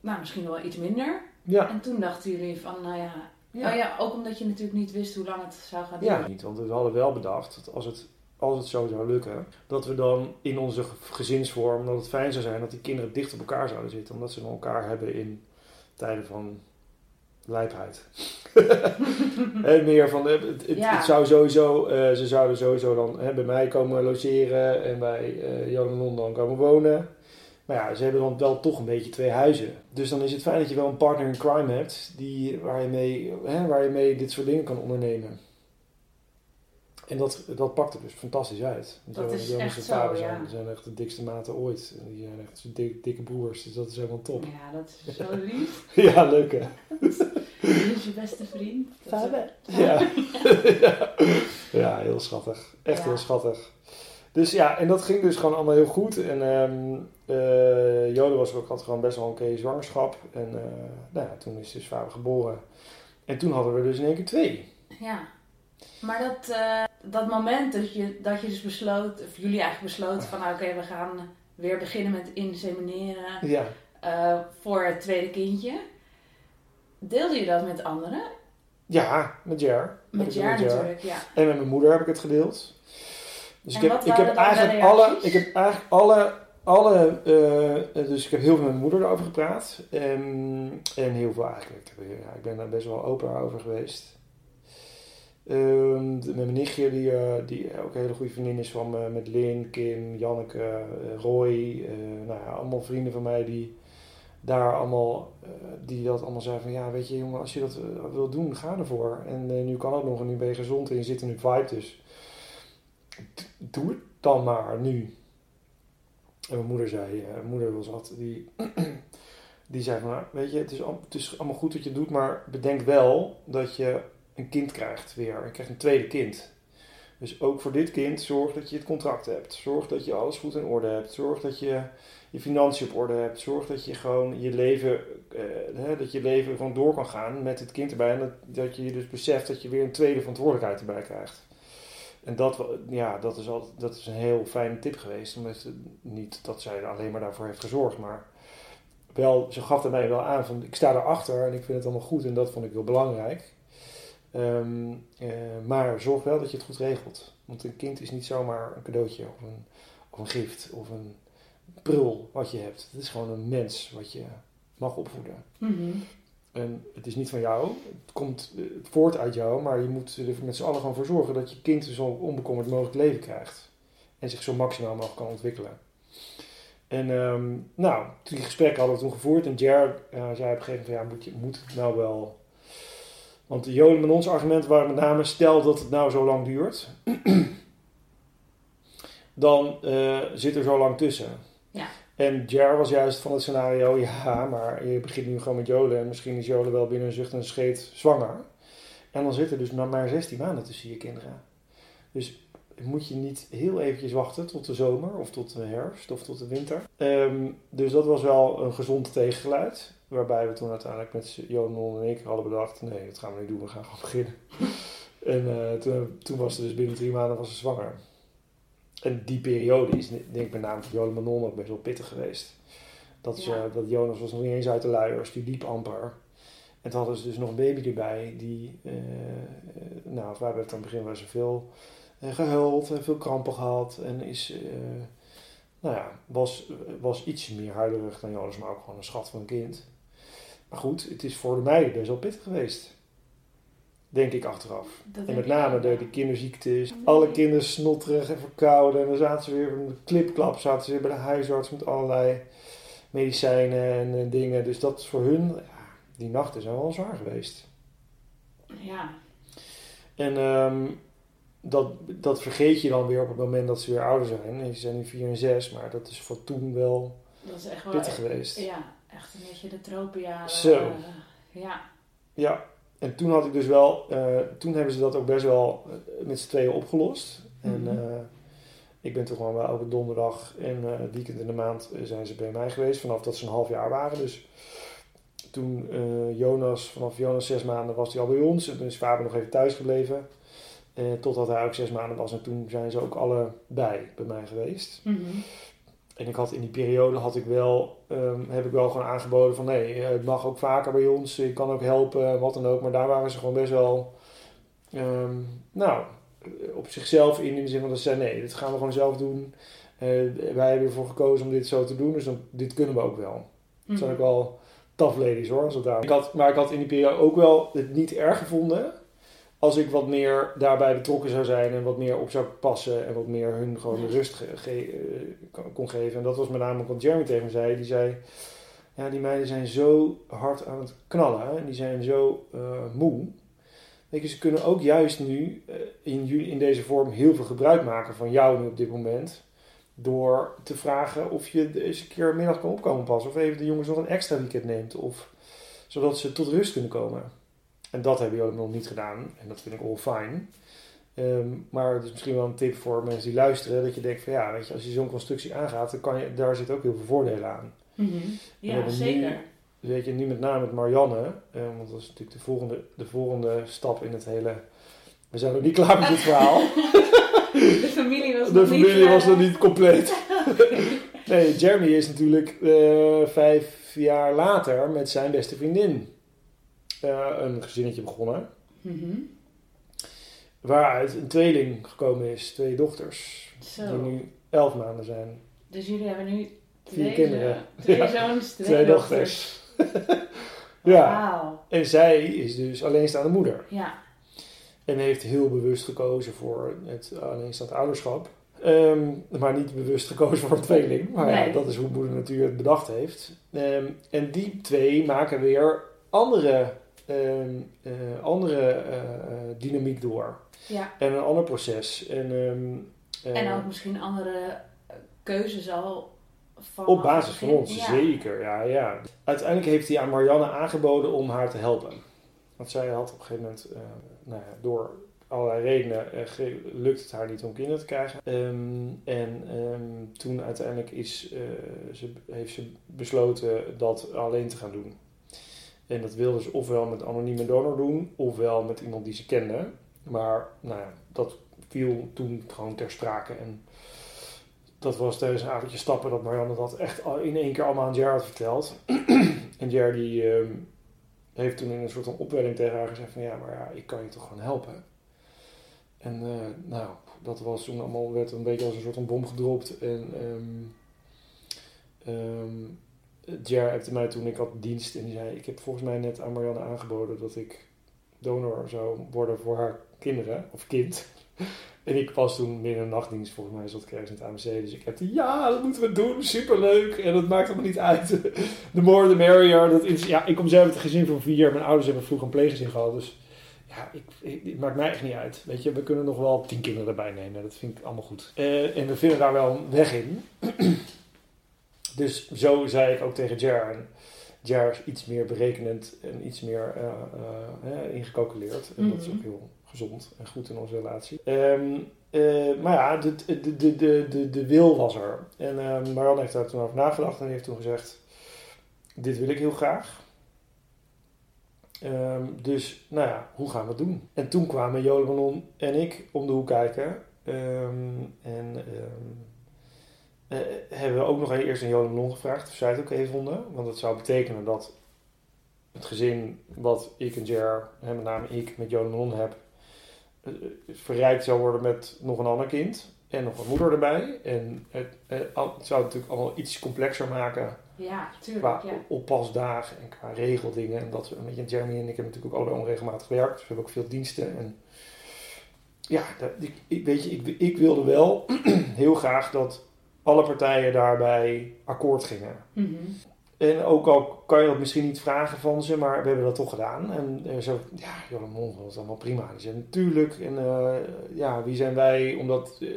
nou, misschien wel iets minder. ja. En toen dachten jullie van, nou ja... Ja. Oh ja, ook omdat je natuurlijk niet wist hoe lang het zou gaan Ja, duren. niet, want we hadden wel bedacht dat als het, als het zo zou lukken, dat we dan in onze ge- gezinsvorm, dat het fijn zou zijn dat die kinderen dicht op elkaar zouden zitten, omdat ze dan elkaar hebben in tijden van lijpheid. [LAUGHS] en meer van, het, het, Ja. het zou sowieso, eh, ze zouden sowieso dan hè, bij mij komen logeren en bij eh Jan en Non dan komen wonen. Maar ja, ze hebben dan wel toch een beetje twee huizen. Dus dan is het fijn dat je wel een partner in crime hebt die, waar, je mee, hè, waar je mee dit soort dingen kan ondernemen. En dat, dat pakt er dus fantastisch uit. Dat Zo- is Jonas echt en zo, vader ja. zijn, zijn echt de dikste maten ooit. En die zijn echt zo dik- dikke broers, dus dat is helemaal top. Ja, dat is zo lief. [LAUGHS] Ja, leuk hè? Dit is je beste vriend. Is- Ja. ja. [LAUGHS] [LAUGHS] ja, heel schattig. Echt Ja. heel schattig. Dus ja, en dat ging dus gewoon allemaal heel goed. En ehm eh, Jode was ook, had gewoon best wel een oké zwangerschap. En eh, nou ja, toen is dus vader geboren. En toen hadden we dus in één keer twee. Ja. Maar dat, eh, dat moment dat je, dat je dus besloot, of jullie eigenlijk besloten van nou, oké, we gaan weer beginnen met insemineren Ja. eh, voor het tweede kindje. Deelde je dat met anderen? Ja, met ik Met Jer. natuurlijk, ja. En met mijn moeder heb ik het gedeeld. Dus En ik heb, ik heb eigenlijk alle, ik heb eigenlijk alle, alle uh, dus ik heb heel veel met mijn moeder erover gepraat. En, en heel veel eigenlijk. Ik, heb, ja, ik ben daar best wel open over geweest. Um, met mijn nichtje, die, uh, die ook een hele goede vriendin is van me, met Lin, Kim, Janneke, uh, Roy. Uh, nou ja, allemaal vrienden van mij die daar allemaal, die dat allemaal zeiden van ja, weet je jongen, als je dat wil doen, ga ervoor. En nu kan het nog en nu ben je gezond en je zit in een vibe, dus doe het dan maar nu. En mijn moeder zei, mijn moeder was altijd, die, [CLEARS THROAT] die zei van, nou, weet je, het is, het is allemaal goed wat je doet, maar bedenk wel dat je een kind krijgt weer. Je krijgt een tweede kind. Dus ook voor dit kind zorg dat je het contract hebt. Zorg dat je alles goed in orde hebt. Zorg dat je je financiën op orde hebt. Zorg dat je gewoon je leven, hè, dat je leven gewoon door kan gaan met het kind erbij. En dat, dat je dus beseft dat je weer een tweede verantwoordelijkheid erbij krijgt. En dat, ja, dat, is altijd, dat is een heel fijne tip geweest. Omdat, niet dat zij alleen maar daarvoor heeft gezorgd, maar wel, ze gaf daarbij wel aan van ik sta erachter en ik vind het allemaal goed en dat vond ik heel belangrijk. Um, uh, maar zorg wel dat je het goed regelt. Want een kind is niet zomaar een cadeautje of een, of een gift of een prul wat je hebt. Het is gewoon een mens wat je mag opvoeden. Mm -hmm. En het is niet van jou, het komt voort uit jou, maar je moet er met z'n allen gewoon voor zorgen dat je kind zo onbekommerd mogelijk leven krijgt. En zich zo maximaal mogelijk kan ontwikkelen. En um, nou, die gesprekken hadden we toen gevoerd en Jer uh, zei op een gegeven moment van ja, moet, je, moet het nou wel... Want Jolen en ons argument waren met name, stel dat het nou zo lang duurt, [CLEARS THROAT] dan uh, zit er zo lang tussen. Ja. En Jer was juist van het scenario, [LAUGHS] ja, maar je begint nu gewoon met Jolen en misschien is Jolen wel binnen een zucht en een scheet zwanger. En dan zitten dus nog maar 16 maanden tussen je kinderen. Dus moet je niet heel eventjes wachten tot de zomer of tot de herfst of tot de winter. Um, dus dat was wel een gezond tegengeluid. Waarbij we toen uiteindelijk met Johan en ik hadden bedacht, nee, dat gaan we niet doen, we gaan gewoon beginnen. [LAUGHS] en uh, toen, toen was ze dus binnen drie maanden was ze zwanger. En die periode is, denk ik met name voor Jolan Manon ook best wel pittig geweest. Dat, ja. uh, dat Jonas was nog niet eens uit de luiers, die liep amper. En toen hadden ze dus nog een baby erbij, die, uh, nou, wij hebben het aan het begin wel zoveel uh, gehuild en veel krampen gehad. En is, nou ja, was, was iets meer huilerig dan Jonas, maar ook gewoon een schat van een kind. Maar goed, het is voor de meiden best wel pittig geweest. Denk ik achteraf. Dat en met name door die kinderziektes. Alle kinderen snotterig en verkouden. En dan zaten ze weer met een klipklap. Zaten ze weer bij de huisarts met allerlei medicijnen en uh, dingen. Dus dat is voor hun, ja, die nachten zijn wel zwaar geweest. Ja. En um, dat, dat vergeet je dan weer op het moment dat ze weer ouder zijn. Ze zijn nu 4 en 6, maar dat is voor toen wel, dat is echt wel pittig geweest. Ja, echt een beetje de tropenjaren. Zo. Uh, ja. Ja, en toen had ik dus wel, uh, toen hebben ze dat ook best wel uh, met z'n tweeën opgelost. Mm -hmm. En uh, ik ben toch gewoon wel elke donderdag en het weekend in de maand zijn ze bij mij geweest, vanaf dat ze een half jaar waren. Dus toen Jonas, vanaf Jonas zes maanden was hij al bij ons en toen is vader nog even thuis gebleven. totdat hij ook zes maanden was en toen zijn ze ook alle bij bij mij geweest. Mm -hmm. En ik had in die periode had ik wel, um, heb ik wel gewoon aangeboden van nee, het mag ook vaker bij ons, ik kan ook helpen, wat dan ook. Maar daar waren ze gewoon best wel, um, nou, op zichzelf in, in de zin van dat ze zeiden nee, dit gaan we gewoon zelf doen. Uh, wij hebben ervoor gekozen om dit zo te doen, dus dan, dit kunnen we ook wel. Mm. Dat zijn ook wel tough ladies hoor, als het daar. Ik had, maar ik had in die periode ook wel het niet erg gevonden als ik wat meer daarbij betrokken zou zijn en wat meer op zou passen en wat meer hun gewoon de rust ge- ge- eh, kon geven. En dat was met name ook wat Jeremy tegen me zei. Die zei, ja, die meiden zijn zo hard aan het knallen en die zijn zo eh, moe. Weet je, ze kunnen ook juist nu eh, in, in deze vorm heel veel gebruik maken van jou nu op dit moment. Door te vragen of je eens een keer een middag kan opkomen passen. Of even de jongens nog een extra weekend neemt. Of, zodat ze tot rust kunnen komen. En dat hebben jullie nog niet gedaan. En dat vind ik all fine. Ehm, maar het is misschien wel een tip voor mensen die luisteren. Dat je denkt van ja, weet je, als je zo'n constructie aangaat, dan kan je, daar zit ook heel veel voordelen aan. Mhm. We Ja, zeker. nu- Weet je, nu met name met Marianne. eh, want dat is natuurlijk de volgende, de volgende stap in het hele... We zijn nog niet klaar met dit verhaal. [LAUGHS] De familie was De nog niet... familie was nog niet compleet. Nee, Jeremy is natuurlijk eh, vijf jaar later met zijn beste vriendin een gezinnetje begonnen. Mhm. Waaruit een tweeling gekomen is, twee dochters. Die nu elf maanden zijn. Dus jullie hebben nu Vier twee, kinderen. zo- twee Ja. zoons, twee, Twee dochters. [LAUGHS] ja, Wauw. en zij is dus alleenstaande moeder. Ja. En heeft heel bewust gekozen voor het alleenstaand ouderschap. Ehm, maar niet bewust gekozen voor een tweeling. Maar ja, Nee. dat is hoe moeder natuur het bedacht heeft. Ehm, en die twee maken weer andere, eh, andere eh, eh, dynamiek door. ja. En een ander proces. En, ehm, eh, En ook misschien andere keuzes al van... op basis van ons, Ja. zeker. Ja, ja. Uiteindelijk heeft hij aan Marianne aangeboden om haar te helpen. Want zij had op een gegeven moment, nou ja, door allerlei redenen, ge- lukt het haar niet om kinderen te krijgen. Ehm, en toen uiteindelijk is, ze, heeft ze besloten dat alleen te gaan doen. En dat wilde ze ofwel met anonieme donor doen, ofwel met iemand die ze kende. Maar nou ja, dat viel toen gewoon ter sprake. En dat was tijdens een avondje stappen dat Marianne dat echt in één keer allemaal aan Jared verteld. [CLEARS THROAT] en Jared die, ehm, heeft toen in een soort van opwelling tegen haar gezegd van ja, maar ja, ik kan je toch gewoon helpen. En eh, nou, dat was toen allemaal, werd een beetje als een soort van bom gedropt. En um, Jared appte mij toen ik had dienst en die zei, ik heb volgens mij net aan Marianne aangeboden dat ik donor zou worden voor haar kinderen, of kind. [LAUGHS] En ik was toen een nachtdienst, volgens mij zat ik ergens in het AMC. Dus ik heb die, ja, dat moeten we doen, superleuk. En dat maakt allemaal niet uit. [LAUGHS] The more the merrier. Dat ja, ik kom zelf uit een gezin van vier. Mijn ouders hebben vroeger een pleeggezin gehad. Dus ja, het maakt mij echt niet uit. Weet je, we kunnen nog wel tien kinderen erbij nemen. Dat vind ik allemaal goed. Uh, en we vinden daar wel een weg in. [CLEARS THROAT] dus zo zei ik ook tegen Jer. En Jer is iets meer berekenend en iets meer uh, uh, ingecalculeerd. En dat is ook heel gezond en goed in onze relatie. Um, uh, maar ja, de, de, de, de, de, de wil was er. En uh, Marianne heeft daar toen over nagedacht en heeft toen gezegd: Dit wil ik heel graag. Um, dus, nou ja, hoe gaan we het doen? En toen kwamen Joleman en ik om de hoek kijken. Um, en uh, hebben we ook nog eerst aan Joleman gevraagd of zij het ook even vonden. Want dat zou betekenen dat het gezin wat ik en Jer, en met name ik, met Joleman heb, verrijkt zou worden met nog een ander kind en nog een moeder erbij. En het, het, het zou natuurlijk allemaal iets complexer maken. Ja, tuurlijk. Qua ja. oppasdagen en qua regeldingen. En dat we, met je Jeremy en ik hebben natuurlijk ook allemaal onregelmatig gewerkt. Dus we hebben ook veel diensten. En ja, dat, ik, ik, weet je, ik, ik wilde wel [CLEARS THROAT] heel graag dat alle partijen daarbij akkoord gingen. Mm-hmm. En ook al kan je dat misschien niet vragen van ze, maar we hebben dat toch gedaan. En uh, zo, ja, Johan Mon was allemaal prima. Zei natuurlijk, en uh, ja, wie zijn wij om dat uh,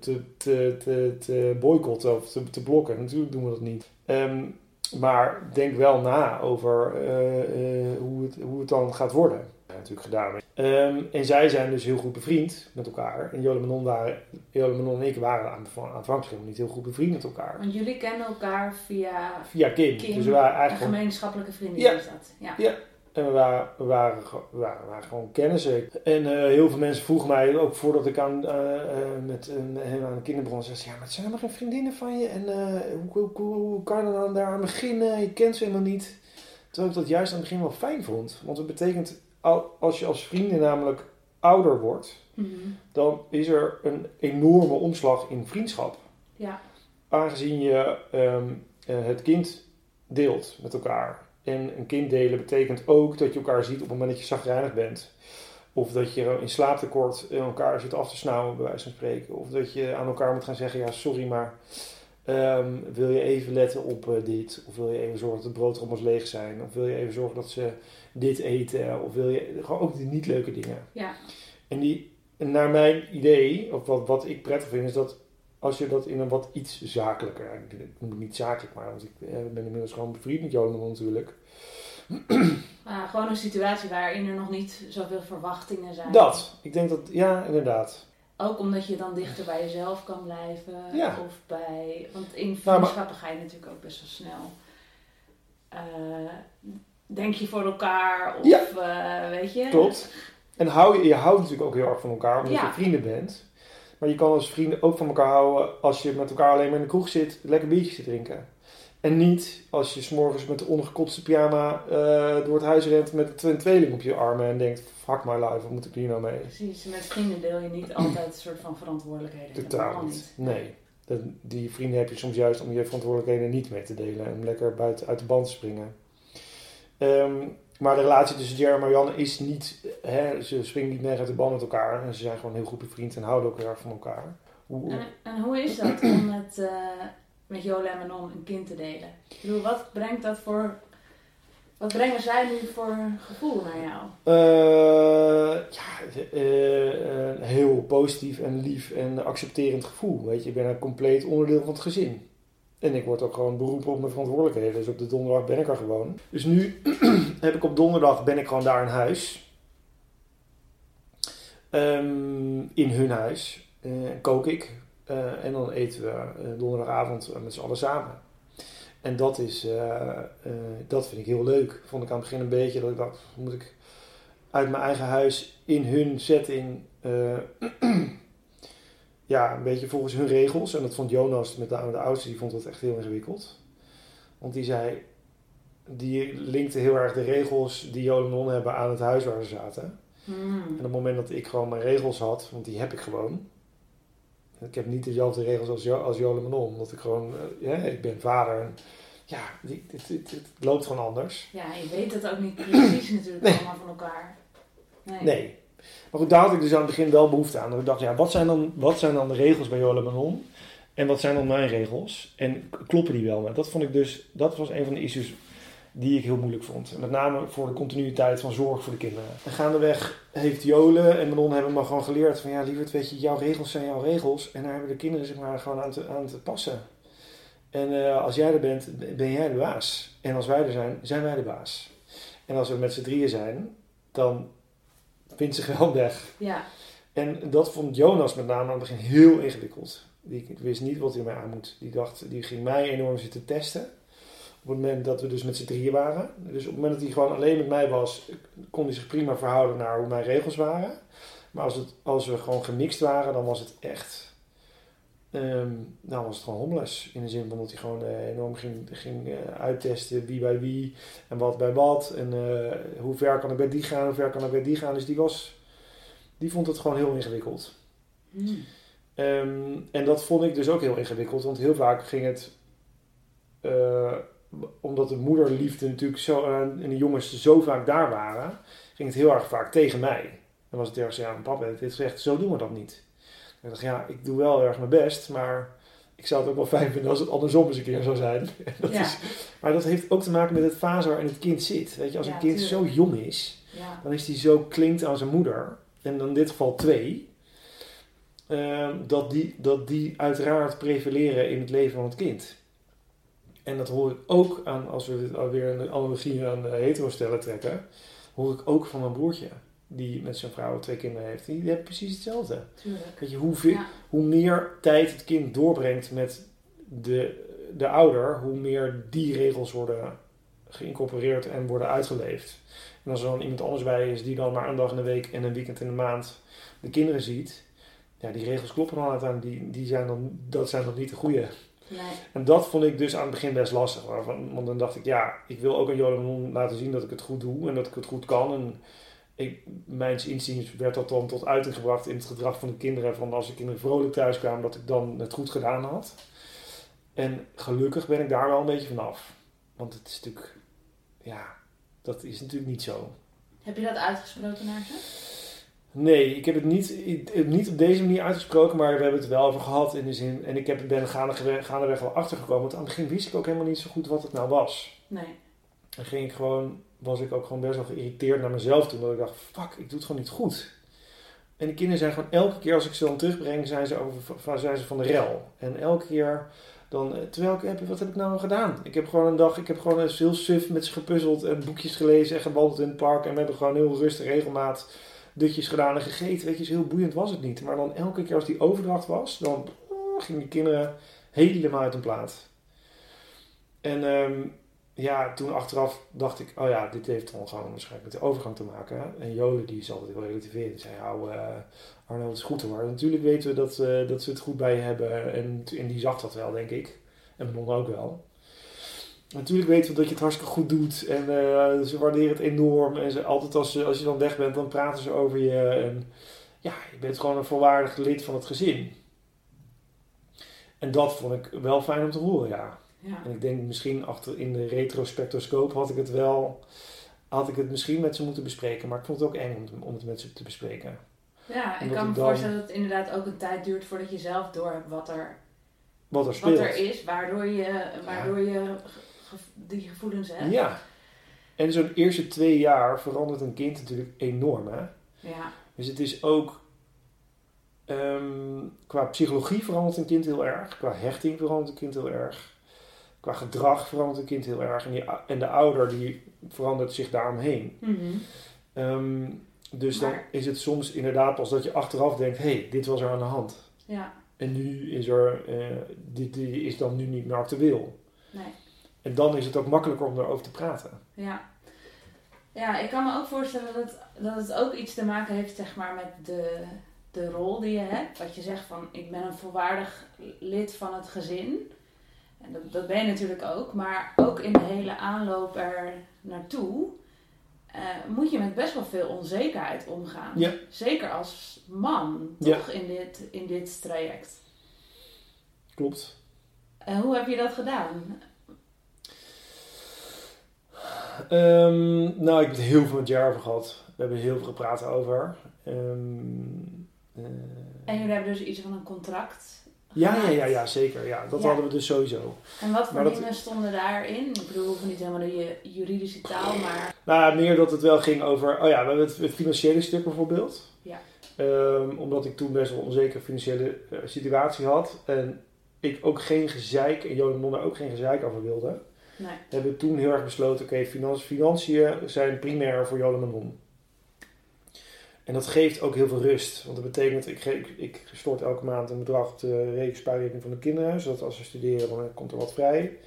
te, te, te, te boycotten of te, te, blokken? Natuurlijk doen we dat niet. Um, maar denk wel na over uh, hoe, het, hoe het dan gaat worden. Natuurlijk gedaan. Um, en zij zijn dus heel goed bevriend met elkaar. En Jole Manon, waren, Jole Manon en ik waren aanvankelijk helemaal niet heel goed bevriend met elkaar. Want jullie kennen elkaar via... Via Kim. Kim dus we waren eigenlijk een gemeenschappelijke vrienden ja. is dat. Ja. ja. En we waren, we waren, we waren, we waren gewoon kennissen. En uh, heel veel mensen vroegen mij, ook voordat ik aan, uh, uh, met hem aan de kinderbegon, zei ja, maar het zijn helemaal geen vriendinnen van je. En hoe, hoe, hoe, hoe, kan je dan daar aan beginnen? Je kent ze helemaal niet. Terwijl ik dat juist aan het begin wel fijn vond. Want het betekent, als je als vrienden namelijk ouder wordt, mm-hmm. dan is er een enorme omslag in vriendschap. Ja. Aangezien je um, het kind deelt met elkaar. En een kind delen betekent ook dat je elkaar ziet op het moment dat je zagrijnig bent. Of dat je in slaaptekort elkaar zit af te snauwen, bij wijze van spreken. Of dat je aan elkaar moet gaan zeggen, ja sorry, maar ehm, wil je even letten op eh, dit? Of wil je even zorgen dat de broodrommels leeg zijn? Of wil je even zorgen dat ze dit eten? Of wil je, gewoon ook die niet leuke dingen. Ja. En die, naar mijn idee, of wat, wat ik prettig vind, is dat als je dat in een wat iets zakelijker, ik noem het niet zakelijk, maar want ik eh, ben inmiddels gewoon bevriend met Johan natuurlijk. [CLEARS THROAT] Gewoon een situatie waarin er nog niet zoveel verwachtingen zijn. Dat, ik denk dat, ja, inderdaad. Ook omdat je dan dichter bij jezelf kan blijven. Ja. Of bij, want in Nou, maar- vriendschappen ga je natuurlijk ook best wel snel. eh, denk je voor elkaar of Ja. eh, weet je? Klopt. En hou je, je houdt natuurlijk ook heel erg van elkaar, omdat Ja. je vrienden bent. Maar je kan als vrienden ook van elkaar houden als je met elkaar alleen maar in de kroeg zit, lekker biertjes te drinken. En niet als je s'morgens met de ongekotste pyjama eh, door het huis rent met een tweeling op je armen en denkt, fuck my life, wat moet ik hier nou mee? Precies, met vrienden deel je niet altijd een soort van verantwoordelijkheden. Totaal niet. Nee. Die vrienden heb je soms juist om je verantwoordelijkheden niet mee te delen en om lekker buiten uit de band te springen. Ehm, maar de relatie tussen Jerry en Marianne is niet, hè, ze springen niet meer uit de band met elkaar. En ze zijn gewoon heel goed bevriend en houden ook heel erg van elkaar. Hoe, En, en hoe is dat [CLEARS THROAT] om met, eh met Jola en Manon een kind te delen? Ik bedoel, wat brengt dat voor... Wat brengen zij nu voor gevoel naar jou? Eh, ja, eh, een heel positief en lief en accepterend gevoel. Weet je, ik ben een compleet onderdeel van het gezin. En ik word ook gewoon beroepen op mijn verantwoordelijkheden. Dus op de donderdag ben ik er gewoon. Dus nu [CLEARS THROAT] heb ik op donderdag ben ik gewoon daar in huis. Ehm, in hun huis. Eh, kook ik. Eh, en dan eten we eh, donderdagavond met z'n allen samen. En dat, is, dat vind ik heel leuk. Vond ik aan het begin een beetje dat ik dacht, moet ik uit mijn eigen huis in hun setting, [CLEARS THROAT] ja, een beetje volgens hun regels. En dat vond Jonas, met name de oudste, die vond dat echt heel ingewikkeld. Want die zei, die linkte heel erg de regels die Jolan en Non hebben aan het huis waar ze zaten. Hmm. En op het moment dat ik gewoon mijn regels had, want die heb ik gewoon. Ik heb niet dezelfde regels als, jo als Jolan Manon, omdat ik gewoon, eh, ja, ik ben vader. En, ja, het, loopt gewoon anders. Ja, je weet het ook niet precies natuurlijk Nee. allemaal van elkaar. Nee. Nee. Maar goed, daar had ik dus aan het begin wel behoefte aan. Dat ik dacht, ja, wat zijn dan, wat zijn dan de regels bij Jola Manon? En wat zijn dan mijn regels? En kloppen die wel? Maar dat vond ik dus, dat was een van de issues die ik heel moeilijk vond. Met name voor de continuïteit van zorg voor de kinderen. En gaandeweg heeft Jole en Manon hebben me gewoon geleerd van, ja, lieverd, weet je, jouw regels zijn jouw regels. En daar hebben de kinderen zich maar gewoon aan te, aan te passen. En eh, als jij er bent, ben jij de baas. En als wij er zijn, zijn wij de baas. En als we met z'n drieën zijn, dan vindt zich wel weg. Ja, En dat vond Jonas met name aan het begin heel ingewikkeld. Die wist niet wat hij mij aan moet. Die, dacht, die ging mij enorm zitten testen. Op het moment dat we dus met z'n drieën waren. Dus op het moment dat hij gewoon alleen met mij was, kon hij zich prima verhouden naar hoe mijn regels waren. Maar als, het, als we gewoon gemixt waren, dan was het echt. Ehm nou was het gewoon homeless. In de zin van dat hij gewoon eh, enorm ging, ging eh, uittesten wie bij wie en wat bij wat. En eh, hoe ver kan ik bij die gaan, hoe ver kan ik bij die gaan. Dus die was. Die vond het gewoon heel ingewikkeld. Hmm. Ehm, en dat vond ik dus ook heel ingewikkeld, want heel vaak ging het, omdat de moederliefde natuurlijk zo, en de jongens zo vaak daar waren, ging het heel erg vaak tegen mij. Dan was het ergens, ja, papa heeft dit gezegd, zo doen we dat niet. En ik dacht, ja, ik doe wel erg mijn best, maar ik zou het ook wel fijn vinden als het andersom eens een keer zou zijn. [LAUGHS] En dat Ja. is, maar dat heeft ook te maken met het fase waarin het kind zit. Weet je, als Ja, een kind tuurlijk. zo jong is, ja. dan is die zo klinkt aan zijn moeder, en dan in dit geval twee, ehm, dat, die, dat die uiteraard prevaleren in het leven van het kind. En dat hoor ik ook aan, als we dit alweer een analogie aan de hetero-stellen trekken, hoor ik ook van mijn broertje, die met zijn vrouw twee kinderen heeft. Die heeft precies hetzelfde. tuurlijk. Weet je, hoe, veel, Ja. hoe meer tijd het kind doorbrengt met de, de ouder, hoe meer die regels worden geïncorporeerd en worden uitgeleefd. En als er dan iemand anders bij is die dan maar een dag in de week en een weekend in de maand de kinderen ziet, ja, die regels kloppen dan uiteindelijk. Die, die zijn dan, dat zijn dan niet de goede. Nee. En dat vond ik dus aan het begin best lastig. Want dan dacht ik, ja, ik wil ook aan Jolan laten zien dat ik het goed doe en dat ik het goed kan. En ik, mijns inziens werd dat dan tot uiting gebracht in het gedrag van de kinderen. Van als de kinderen vrolijk thuis kwamen, dat ik dan het goed gedaan had. En gelukkig ben ik daar wel een beetje vanaf. Want het is natuurlijk, ja, dat is natuurlijk niet zo. Heb je dat uitgesproken naar ze? Nee, ik heb het niet, ik- niet op deze manier uitgesproken, maar we hebben het wel over gehad in de zin. En ik heb, ben gaandeweg, gaandeweg wel achtergekomen, want aan het begin wist ik ook helemaal niet zo goed wat het nou was. Nee. Dan ging ik gewoon, was ik ook gewoon best wel geïrriteerd naar mezelf toen. Dat ik dacht, fuck, ik doe het gewoon niet goed. En de kinderen zijn gewoon elke keer als ik ze dan terugbreng, zijn ze, over, zijn ze van de rel. En elke keer dan, eh, terwijl ik heb, wat heb ik nou gedaan? Ik heb gewoon een dag, ik heb gewoon eens heel suf met ze gepuzzeld en boekjes gelezen en gewandeld in het park. En we hebben gewoon heel rustig regelmaat dutjes gedaan en gegeten. Weet je, zo heel boeiend was het niet. Maar dan elke keer als die overdracht was, dan eh, gingen die kinderen helemaal uit hun plaat. En ehm, ja, toen achteraf dacht ik, oh ja, dit heeft dan gewoon waarschijnlijk met de overgang te maken. En Jole, die is altijd heel relativerend. Die zei, nou eh, Arno, het is goed hoor. Natuurlijk weten we dat, eh, dat ze het goed bij je hebben. En, en die zag dat wel, denk ik. En non ook wel. Natuurlijk weten we dat je het hartstikke goed doet. En eh, ze waarderen het enorm. En ze, altijd als, als je dan weg bent, dan praten ze over je. En ja, je bent gewoon een volwaardig lid van het gezin. En dat vond ik wel fijn om te horen, ja. Ja. En ik denk misschien achter in de retrospectoscoop had ik het wel, had ik het misschien met ze moeten bespreken. Maar ik vond het ook eng om, het- om het met ze te bespreken. Ja, ik kan me dan- voorstellen dat het inderdaad ook een tijd duurt voordat je zelf door hebt wat er, Wat er wat speelt. er is, waardoor je, waardoor je ge- die gevoelens hebt. Ja. En zo'n eerste twee jaar verandert een kind natuurlijk enorm. Hè? Ja, Dus het is ook. ehm, qua psychologie verandert een kind heel erg. Qua hechting verandert een kind heel erg. Qua gedrag verandert een kind heel erg. En, die, en de ouder die verandert zich daaromheen. Mhm. Ehm, dus dan is het soms inderdaad pas dat je achteraf denkt: hé, hey, dit was er aan de hand. ja, En nu is er, eh, dit, dit is dan nu niet meer actueel. nee. En dan is het ook makkelijker om erover te praten. Ja. ja, ik kan me ook voorstellen dat, dat het ook iets te maken heeft zeg maar, met de, de rol die je hebt. Wat je zegt van, ik ben een volwaardig lid van het gezin. En dat, dat ben je natuurlijk ook. Maar ook in de hele aanloop er naartoe eh, moet je met best wel veel onzekerheid omgaan. Ja. Zeker als man, Ja. toch, in, dit, in dit traject. Klopt. En hoe heb je dat gedaan? Ehm, nou, ik heb het heel veel met jaar over gehad. We hebben heel veel gepraat over. Ehm, eh, En jullie hebben dus iets van een contract ja, ja, ja, ja, zeker. Ja, dat Ja. hadden we dus sowieso. En wat voor dat- dingen stonden daarin? Ik bedoel, hoeven niet helemaal de ju- juridische taal, maar Nou, meer dat het wel ging over, oh ja, we hebben het, financiële stuk bijvoorbeeld. Ja. Ehm, omdat ik toen best wel een onzekere financiële eh, situatie had. En ik ook geen gezeik, en Johan Mon daar ook geen gezeik over wilde. nee. Hebben we toen heel erg besloten, oké, finan- financiën zijn primair voor Johan en Mon. En dat geeft ook heel veel rust. Want dat betekent, ik, ik, ik stort elke maand een bedrag op de re- spaarrekening van de kinderen. Zodat als ze studeren, dan komt er wat vrij.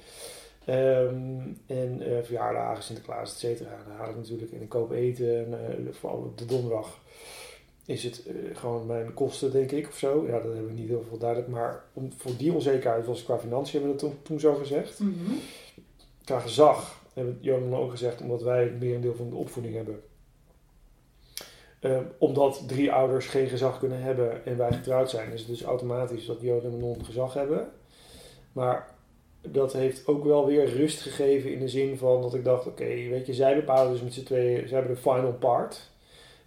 Ehm, en eh, verjaardagen, Sinterklaas, et cetera. Dan haal ik natuurlijk en ik koop eten. En, eh, vooral op de donderdag is het eh, gewoon mijn kosten, denk ik, of zo. Ja, dat hebben we niet heel veel duidelijk. Maar om, voor die onzekerheid was qua financiën, hebben we dat toen, toen zo gezegd. Mhm. Qua gezag hebben Johan ook gezegd, omdat wij het merendeel van de opvoeding hebben. Eh, omdat drie ouders geen gezag kunnen hebben en wij getrouwd zijn, is het dus automatisch dat Johan en Non gezag hebben. Maar dat heeft ook wel weer rust gegeven in de zin van dat ik dacht, oké, weet je, zij bepalen dus met z'n tweeën, zij hebben de final part.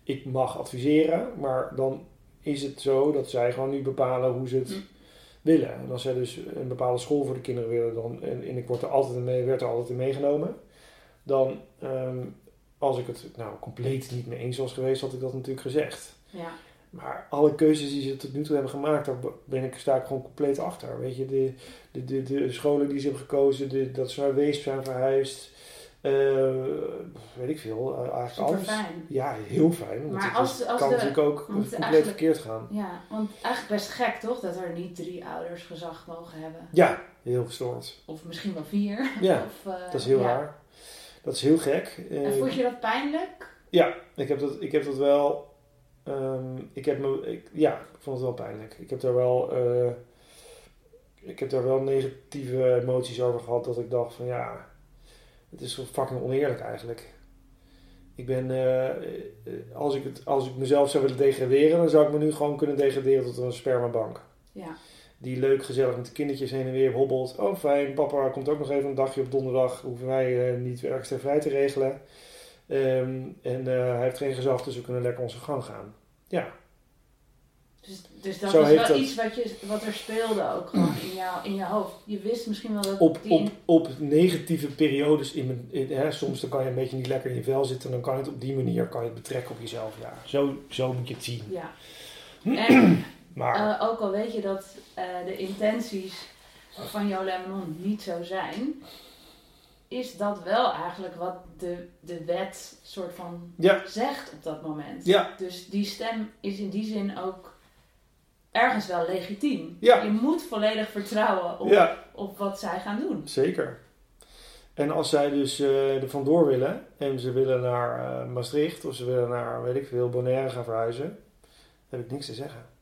Ik mag adviseren, maar dan is het zo dat zij gewoon nu bepalen hoe ze het Hm. willen. En als zij dus een bepaalde school voor de kinderen willen, dan, en, en ik word er altijd mee, werd er altijd in meegenomen, dan, ehm, als ik het nou compleet niet mee eens was geweest, had ik dat natuurlijk gezegd. Ja. Maar alle keuzes die ze tot nu toe hebben gemaakt, daar ben ik, sta ik gewoon compleet achter. Weet je, de, de, de, de scholen die ze hebben gekozen, de, dat ze naar Weesp zijn verhuisd, eh, weet ik veel, eh, eigenlijk Super alles. fijn. Ja, heel fijn. Want Maar het als- als kan natuurlijk ook compleet verkeerd gaan. Ja, want eigenlijk best gek toch dat er niet drie ouders gezag mogen hebben. Ja, heel gestoord. Of misschien wel vier. Ja, [LAUGHS] Of, eh, dat is heel ja. raar. Dat is heel gek. En Eh, vond je dat pijnlijk? Ja, ik heb dat, ik heb dat wel. ehm, ik heb me, ik, ja, ik vond het wel pijnlijk. Ik heb daar wel. eh, ik heb daar wel negatieve emoties over gehad. Dat ik dacht van ja. Het is fucking oneerlijk eigenlijk. Ik ben. eh, eh, als, ik het, als ik mezelf zou willen degraderen. dan zou ik me nu gewoon kunnen degraderen tot een spermabank. Ja. Die leuk gezellig met de kindertjes heen en weer hobbelt. Oh fijn, papa komt ook nog even een dagje op donderdag. Hoeven wij eh, niet extra vrij te regelen. Ehm, en eh, hij heeft geen gezag, dus we kunnen lekker onze gang gaan. Ja. Dus, dus dat Zo is wel dat- iets wat, je, wat er speelde ook gewoon in, jou, in je hoofd. Je wist misschien wel dat Op, die... op, op negatieve periodes in mijn... in- hè, soms dan kan je een beetje niet lekker in je vel zitten. Dan kan je het op die manier kan je het betrekken op jezelf. Ja, zo, zo moet je het zien. Ja. En Maar eh, ook al weet je dat eh, de intenties van Jolem Manon niet zo zijn, is dat wel eigenlijk wat de, de wet soort van ja, zegt op dat moment. ja, Dus die stem is in die zin ook ergens wel legitiem. Ja. Je moet volledig vertrouwen op, op wat zij gaan doen. zeker. En als zij dus eh, er vandoor willen en ze willen naar Maastricht of ze willen naar, weet ik veel, Bonaire gaan verhuizen, heb ik niks te zeggen.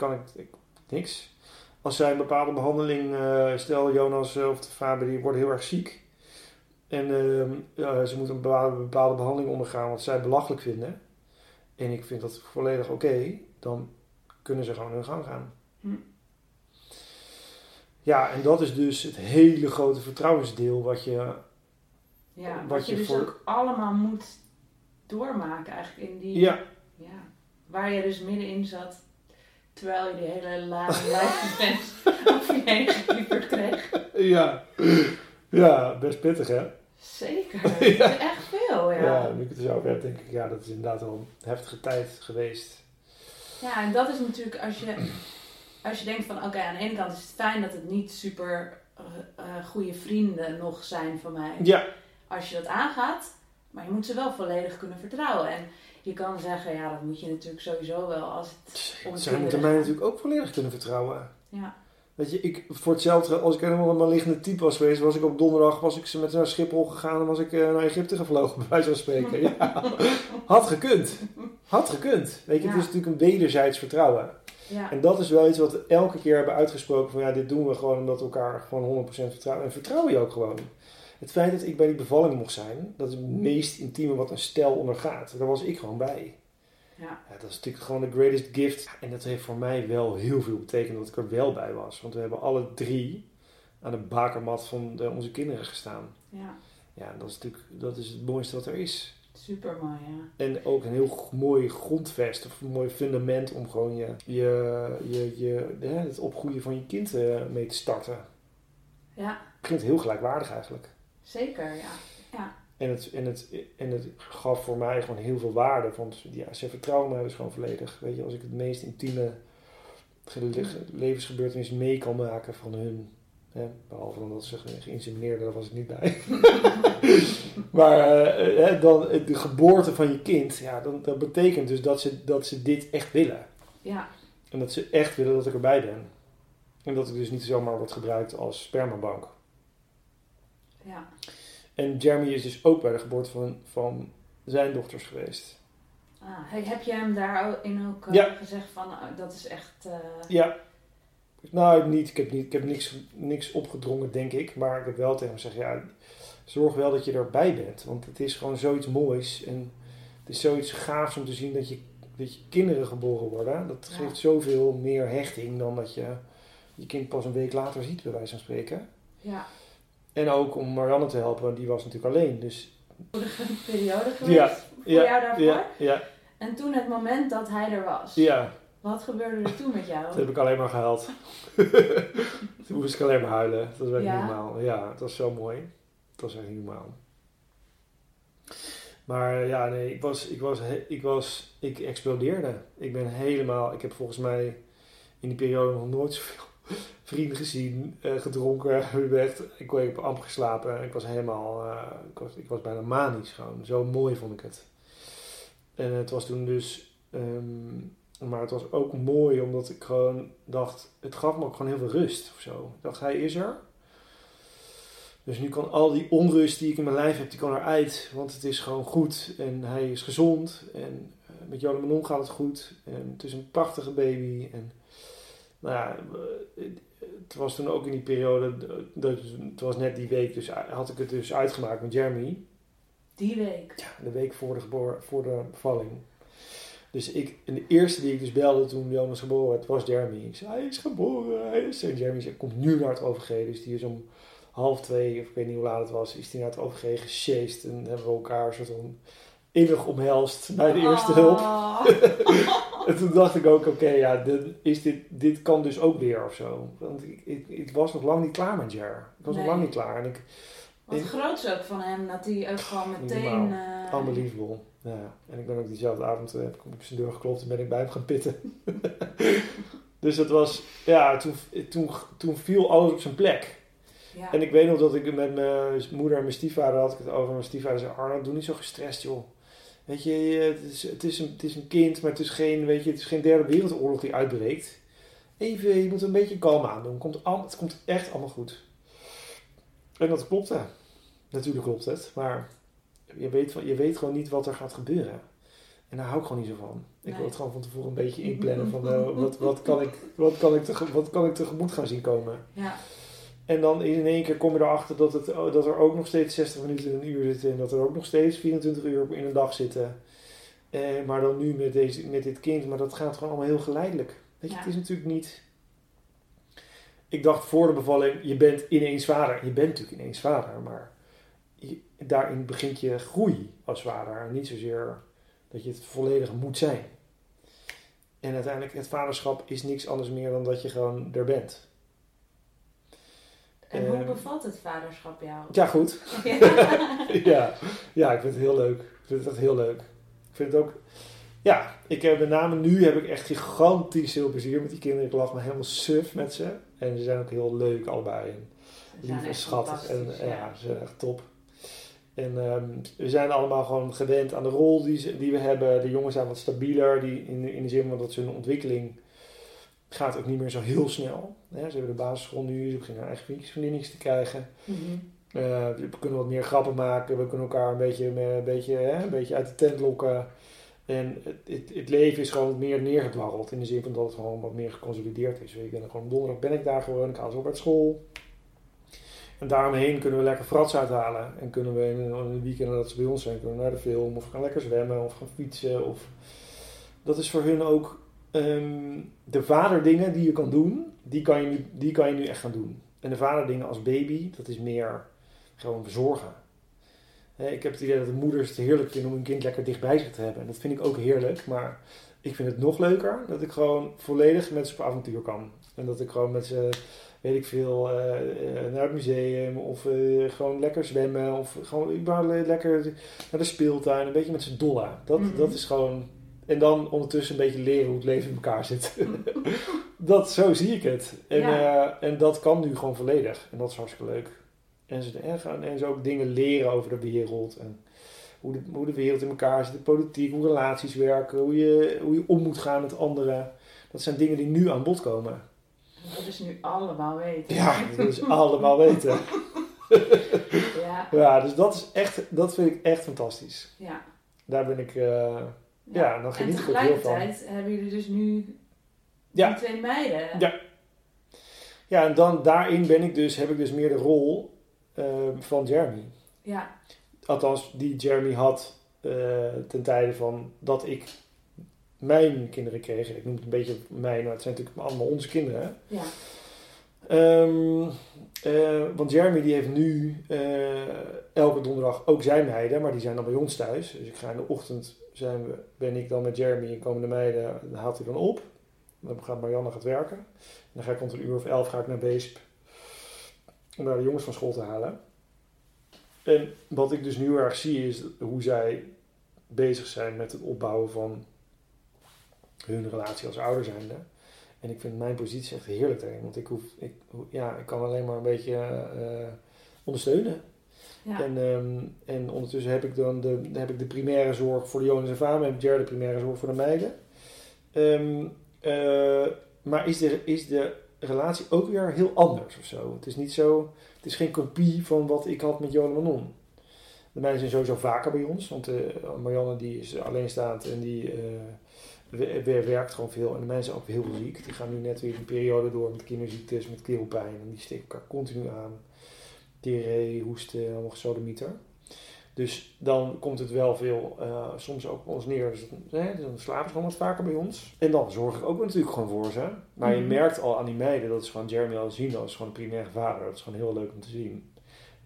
Kan ik, ik niks. Als zij een bepaalde behandeling, eh, stel Jonas eh, of de Faber, die worden heel erg ziek. En ehm, ja, ze moeten een bepaalde, bepaalde behandeling ondergaan wat zij belachelijk vinden. En ik vind dat volledig oké. dan kunnen ze gewoon hun gang gaan. Hm. Ja, en dat is dus het hele grote vertrouwensdeel wat je... Ja, Wat wat je je dus voor- ook allemaal moet doormaken eigenlijk in die... Ja, Ja, waar je dus middenin zat, terwijl je die hele lage lijfdefense [LAUGHS] over je heen geklieperd kreeg. ja. Ja, best pittig hè? Zeker, [LAUGHS] dat is echt veel, ja. Ja, ja. nu ik het er zo over heb, denk ik, ja, dat is inderdaad wel een heftige tijd geweest. en dat is natuurlijk als je, als je denkt van, oké, aan de ene kant is het fijn dat het niet super eh, goede vrienden nog zijn van mij. Ja, Als je dat aangaat, maar je moet ze wel volledig kunnen vertrouwen. En je kan zeggen, ja, dat moet je natuurlijk sowieso wel als het om zij moeten mij natuurlijk ook volledig kunnen vertrouwen. Ja, Weet je, ik, voor hetzelfde, als ik helemaal een maligne type was geweest, was ik op donderdag was ik ze met naar Schiphol gegaan en was ik eh, naar Egypte gevlogen, bij wijze van spreken. Ja, [LAUGHS] had gekund. Had gekund. Weet je, Ja. het is natuurlijk een wederzijds vertrouwen. ja, En dat is wel iets wat we elke keer hebben uitgesproken van ja, dit doen we gewoon omdat we elkaar gewoon 100% vertrouwen. En vertrouw je ook gewoon. Het feit dat ik bij die bevalling mocht zijn, dat is het meest intieme wat een stel ondergaat. Daar was ik gewoon bij. ja, Ja, dat is natuurlijk gewoon de greatest gift. En dat heeft voor mij wel heel veel betekend dat ik er wel bij was. Want we hebben alle drie aan de bakermat van de, onze kinderen gestaan. ja. Ja, dat is natuurlijk dat is het mooiste wat er is. Super mooi, ja. En ook een heel mooi grondvest of een mooi fundament om gewoon je, je, je, je, hè, het opgroeien van je kind eh, mee te starten. Ja, Het begint heel gelijkwaardig eigenlijk. Zeker, ja. Ja, En het, en, het, en het gaf voor mij gewoon heel veel waarde. Want ja, ze vertrouwen mij dus gewoon volledig. Weet je, als ik het meest intieme ge- levensgebeurtenis mee kan maken van hun. Hè, behalve dan dat ze ge- geïnsemineerden, daar was ik niet bij. [LAUGHS] maar eh, hè, dan eh, de geboorte van je kind, ja, dan, dat betekent dus dat ze, dat ze dit echt willen. ja, En dat ze echt willen dat ik erbij ben. En dat ik dus niet zomaar word gebruikt als spermabank. Ja. En Jeremy is dus ook bij de geboorte van, van zijn dochters geweest. Ah, he- heb je hem daarin ook eh, Ja. gezegd van, ah, dat is echt... eh, Ja. Nou, niet. Ik heb, niet, ik heb niks, niks opgedrongen, denk ik. Maar ik heb wel tegen hem gezegd, ja, zorg wel dat je erbij bent. Want het is gewoon zoiets moois. En het is zoiets gaafs om te zien dat je, dat je kinderen geboren worden. Dat Ja. geeft zoveel meer hechting dan dat je je kind pas een week later ziet, bij wijze van spreken. ja, En ook om Marianne te helpen, die was natuurlijk alleen. Dus moedige periode geweest Ja, voor ja, jou daarvoor. ja, ja, En toen het moment dat hij er was. ja. Wat gebeurde er toen met jou? Toen heb ik alleen maar gehuild. [LAUGHS] Toen moest ik alleen maar huilen. Dat was echt Ja? normaal. Ja, het was zo mooi. Het was echt niet normaal. Maar ja, nee, ik was, ik was, ik was, ik explodeerde. Ik ben helemaal, ik heb volgens mij in die periode nog nooit zoveel vrienden gezien, eh, gedronken, [LAUGHS] echt, ik heb amper geslapen. Ik was helemaal, eh, ik, was, ik was bijna manisch gewoon. Zo mooi vond ik het. En het was toen dus, ehm, maar het was ook mooi omdat ik gewoon dacht, het gaf me ook gewoon heel veel rust of zo. Ik dacht, hij is er. Dus nu kan al die onrust die ik in mijn lijf heb, die kan eruit. Want het is gewoon goed en hij is gezond. En eh, met Jolan Manon gaat het goed. En het is een prachtige baby. En nou ja, het was toen ook in die periode, dat, het was net die week, dus had ik het dus uitgemaakt met Jeremy. Die week. Ja, de week voor de, geboor, voor de bevalling. Dus ik, en de eerste die ik dus belde toen Jonas geboren werd, was Jeremy. Ik zei, hij is geboren, hij is... En Jeremy zei, komt nu naar het OVG. Dus die is om half twee, of ik weet niet hoe laat het was, is hij naar het OVG gesjeest. En hebben we elkaar soort van innig omhelst bij de eerste hulp. [LAUGHS] [LAUGHS] En toen dacht ik ook, oké, ja, dit, is dit, dit kan dus ook weer of zo. Want ik, ik, ik was nog lang niet klaar met Jer. Ik was Nee. nog lang niet klaar. En ik, Wat groots ook van hem, dat hij ook gewoon meteen... eh, unbelievable. Ja. En ik ben ook diezelfde avond, eh, heb ik op zijn deur geklopt en ben ik bij hem gaan pitten. [LAUGHS] dus het was, ja, toen, toen, toen viel alles op zijn plek. ja. En ik weet nog dat ik met mijn moeder en mijn stiefvader had ik het over. Mijn stiefvader zei, Arno, doe niet zo gestrest, joh. Weet je, je- het is, het, is een, het is een kind, maar het is geen, weet je, het is geen derde wereldoorlog die uitbreekt. Even, je moet een beetje kalm aandoen. Komt al, het komt echt allemaal goed. En dat klopte. Natuurlijk klopt het, maar je weet, van- je weet gewoon niet wat er gaat gebeuren. En daar hou ik gewoon niet zo van. Ik wil het gewoon van tevoren een beetje inplannen van eh, wat, wat, kan ik, wat, kan ik tege- wat kan ik tegemoet gaan zien komen. ja. En dan in één keer kom je erachter dat, het, oh, dat er ook nog steeds 60 minuten in een uur zitten. En dat er ook nog steeds 24 uur in een dag zitten. Eh, maar dan nu met, deze, met dit kind. Maar dat gaat gewoon allemaal heel geleidelijk. Weet je, Ja. het is natuurlijk niet... Ik dacht voor de bevalling, je bent ineens vader. Je bent natuurlijk ineens vader. Maar je- daarin begint je groei als vader. En niet zozeer dat je het volledig moet zijn. En uiteindelijk, het vaderschap is niks anders meer dan dat je gewoon er bent. En hoe Eh, bevalt het vaderschap jou? Ja, goed. Ja. [LAUGHS] ja. ja, ik vind het heel leuk. Ik vind het echt heel leuk. Ik vind het ook... Ja, ik heb met name nu heb ik echt gigantisch veel plezier met die kinderen. Ik lach me helemaal suf met ze. En ze zijn ook heel leuk allebei. En Ze zijn lief en schattig. En ja, ze zijn echt top. En ehm, we zijn allemaal gewoon gewend aan de rol die, ze, die we hebben. De jongens zijn wat stabieler. Die in, de- in de zin van dat ze hun ontwikkeling gaat ook niet meer zo heel snel. Hè, ze hebben de basisschool nu. Ze beginnen eigen vriendjes, te krijgen. Mhm. Eh, we kunnen wat meer grappen maken. We kunnen elkaar een beetje, een beetje, hè, een beetje uit de tent lokken. En het, het, het leven is gewoon wat meer neergedwarreld. In de zin van dat het gewoon wat meer geconsolideerd is. Ik ben gewoon donderdag ben ik daar gewoon. Ik haal ze op uit school. En daaromheen kunnen we lekker frats uithalen. En kunnen we in in een weekend dat ze bij ons zijn, kunnen we naar de film. Of gaan lekker zwemmen. Of gaan fietsen. Of... Dat is voor hun ook ehm, de vaderdingen die je kan doen. Die kan je, nu, die kan je nu echt gaan doen. En de vaderdingen als baby, dat is meer gewoon verzorgen. Ik heb het idee dat de moeders het heerlijk vinden om hun kind lekker dicht bij zich te hebben. En dat vind ik ook heerlijk. Maar ik vind het nog leuker dat ik gewoon volledig met ze op avontuur kan. En dat ik gewoon met ze, weet ik veel, eh, eh, naar het museum of eh, gewoon lekker zwemmen. Of gewoon überhaupt lekker naar de speeltuin. Een beetje met z'n dollen. Dat, Mhm. dat is gewoon... En dan ondertussen een beetje leren hoe het leven in elkaar zit. [LAUGHS] dat, zo zie ik het. En, Ja. eh, en dat kan nu gewoon volledig. En dat is hartstikke leuk. En ze, en, gaan- en ze ook dingen leren over de wereld. En hoe de, hoe de wereld in elkaar zit, de politiek, hoe relaties werken, hoe je, hoe je om moet gaan met anderen. Dat zijn dingen die nu aan bod komen. Dat is nu allemaal weten. Ja, dat is allemaal weten. [LAUGHS] Ja. Ja, dus dat is echt, dat vind ik echt fantastisch. ja. Daar ben ik, eh, Ja, dan geniet en ik ook heel van. tegelijkertijd hebben jullie dus nu Ja. die twee meiden. Ja. ja, en dan daarin ben ik dus, heb ik dus meer de rol eh, van Jeremy. Ja. Althans, die Jeremy had eh, ten tijde van dat ik mijn kinderen kreeg. Ik noem het een beetje mijn, maar het zijn natuurlijk allemaal onze kinderen. Ja. Ehm, eh, want Jeremy die heeft nu eh, elke donderdag ook zijn meiden, maar die zijn dan bij ons thuis. Dus ik ga in de ochtend zijn we, ben ik dan met Jeremy en komen de meiden, dan haalt hij dan op. Dan gaat Marianne gaat werken. En dan ga ik rond een uur of elf ga ik naar Beesp om daar de jongens van school te halen. En wat ik dus nu erg zie is hoe zij bezig zijn met het opbouwen van hun relatie als ouder zijnde. En ik vind mijn positie echt heerlijk daarin. Want ik, hoef, ik, ja, ik kan alleen maar een beetje eh, ondersteunen. Ja. En, ehm, en ondertussen heb ik dan de, heb ik de primaire zorg voor de Jonas en Fame en Jer de primaire zorg voor de meiden. Ehm, eh, maar is de, is de relatie ook weer heel anders of zo? Het is niet zo, het is geen kopie van wat ik had met Johan Manon. De meiden zijn sowieso vaker bij ons, want eh, Marianne die is alleenstaand en die eh, we- we- werkt gewoon veel. En de mensen ook heel ziek. Die gaan nu net weer een periode door met kinderziektes, met keelpijn. En die steken elkaar continu aan. Diarree, hoesten, allemaal gesodemieter. Dus dan komt het wel veel, eh, soms ook bij ons neer. Dus, hè, dan slapen ze gewoon wat vaker bij ons. En dan zorg ik ook natuurlijk gewoon voor ze. Maar je Mhm. merkt al aan die meiden, dat is gewoon Jeremy al zien, dat is gewoon een primaire vader. Dat is gewoon heel leuk om te zien.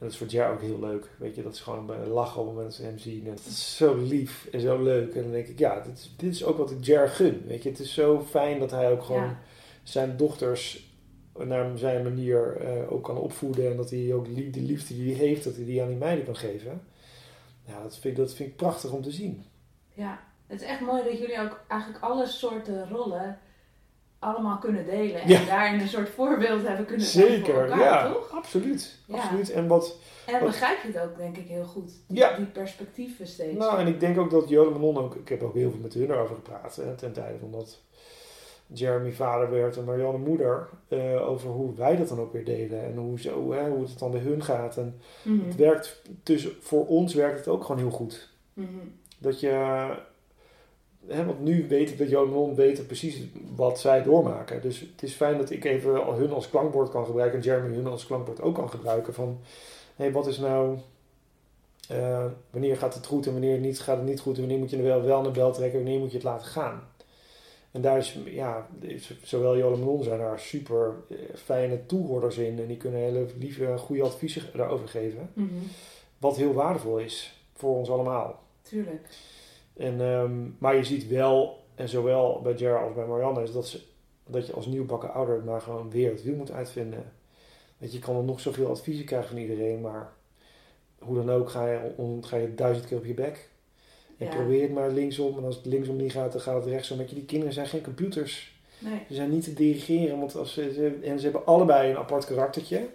Dat is voor Jer ook heel leuk. Weet je, dat is gewoon een lachen op het moment dat ze hem zien. En het is zo lief en zo leuk. En dan denk ik, ja, dit, is- dit is ook wat ik Jer gun. Weet je, het is zo fijn dat hij ook gewoon Ja. zijn dochters naar zijn manier eh, ook kan opvoeden. En dat hij ook lief, de liefde die hij heeft, dat hij die aan die meiden kan geven. Ja, dat vind, ik, dat vind ik prachtig om te zien. Ja, het is echt mooi dat jullie ook eigenlijk alle soorten rollen allemaal kunnen delen. En Ja. daarin een soort voorbeeld hebben kunnen zijn Zeker, elkaar, ja, toch? absoluut. Ja. absoluut. En wat, En Wat- begrijp je het ook denk ik heel goed. Die, Ja. die perspectieven steeds. Nou, en ik denk ook dat Jole Manon ook... Ik heb ook heel veel met hun erover gepraat. Hè, ten tijde van dat Jeremy vader werd en Marianne moeder. eh, over hoe wij dat dan ook weer deden. En hoe, zo, hè, hoe het dan bij hun gaat. En Mhm. het werkt... Dus voor ons werkt het ook gewoon heel goed. Mhm. Dat je... Hè, want nu weet ik dat Jole Manon weet precies wat zij doormaken. Dus het is fijn dat ik even hun als klankbord kan gebruiken. En Jeremy hun als klankbord ook kan gebruiken. Van, hé, wat is nou... eh, wanneer gaat het goed en wanneer niet, gaat het niet goed? En wanneer moet je er wel, wel naar bel trekken? Wanneer moet je het laten gaan? En daar is, ja, is- zowel Jolle zijn daar super eh, fijne toehoorders in. En die kunnen hele lieve, goede adviezen daarover geven. Mhm. Wat heel waardevol is voor ons allemaal. Tuurlijk. En, ehm, maar je ziet wel, en zowel bij Jer als bij Marianne, is dat, ze, dat je als nieuwbakken ouder maar gewoon weer het wiel moet uitvinden. Weet je, kan er nog zoveel adviezen krijgen van iedereen, maar hoe dan ook ga je, on, ga je duizend keer op je bek. En Ja. probeer het maar linksom. En als het linksom niet gaat, dan gaat het rechtsom. Je, die kinderen zijn geen computers. Nee. Ze zijn niet te dirigeren, want als ze, ze- en ze hebben allebei een apart karaktertje.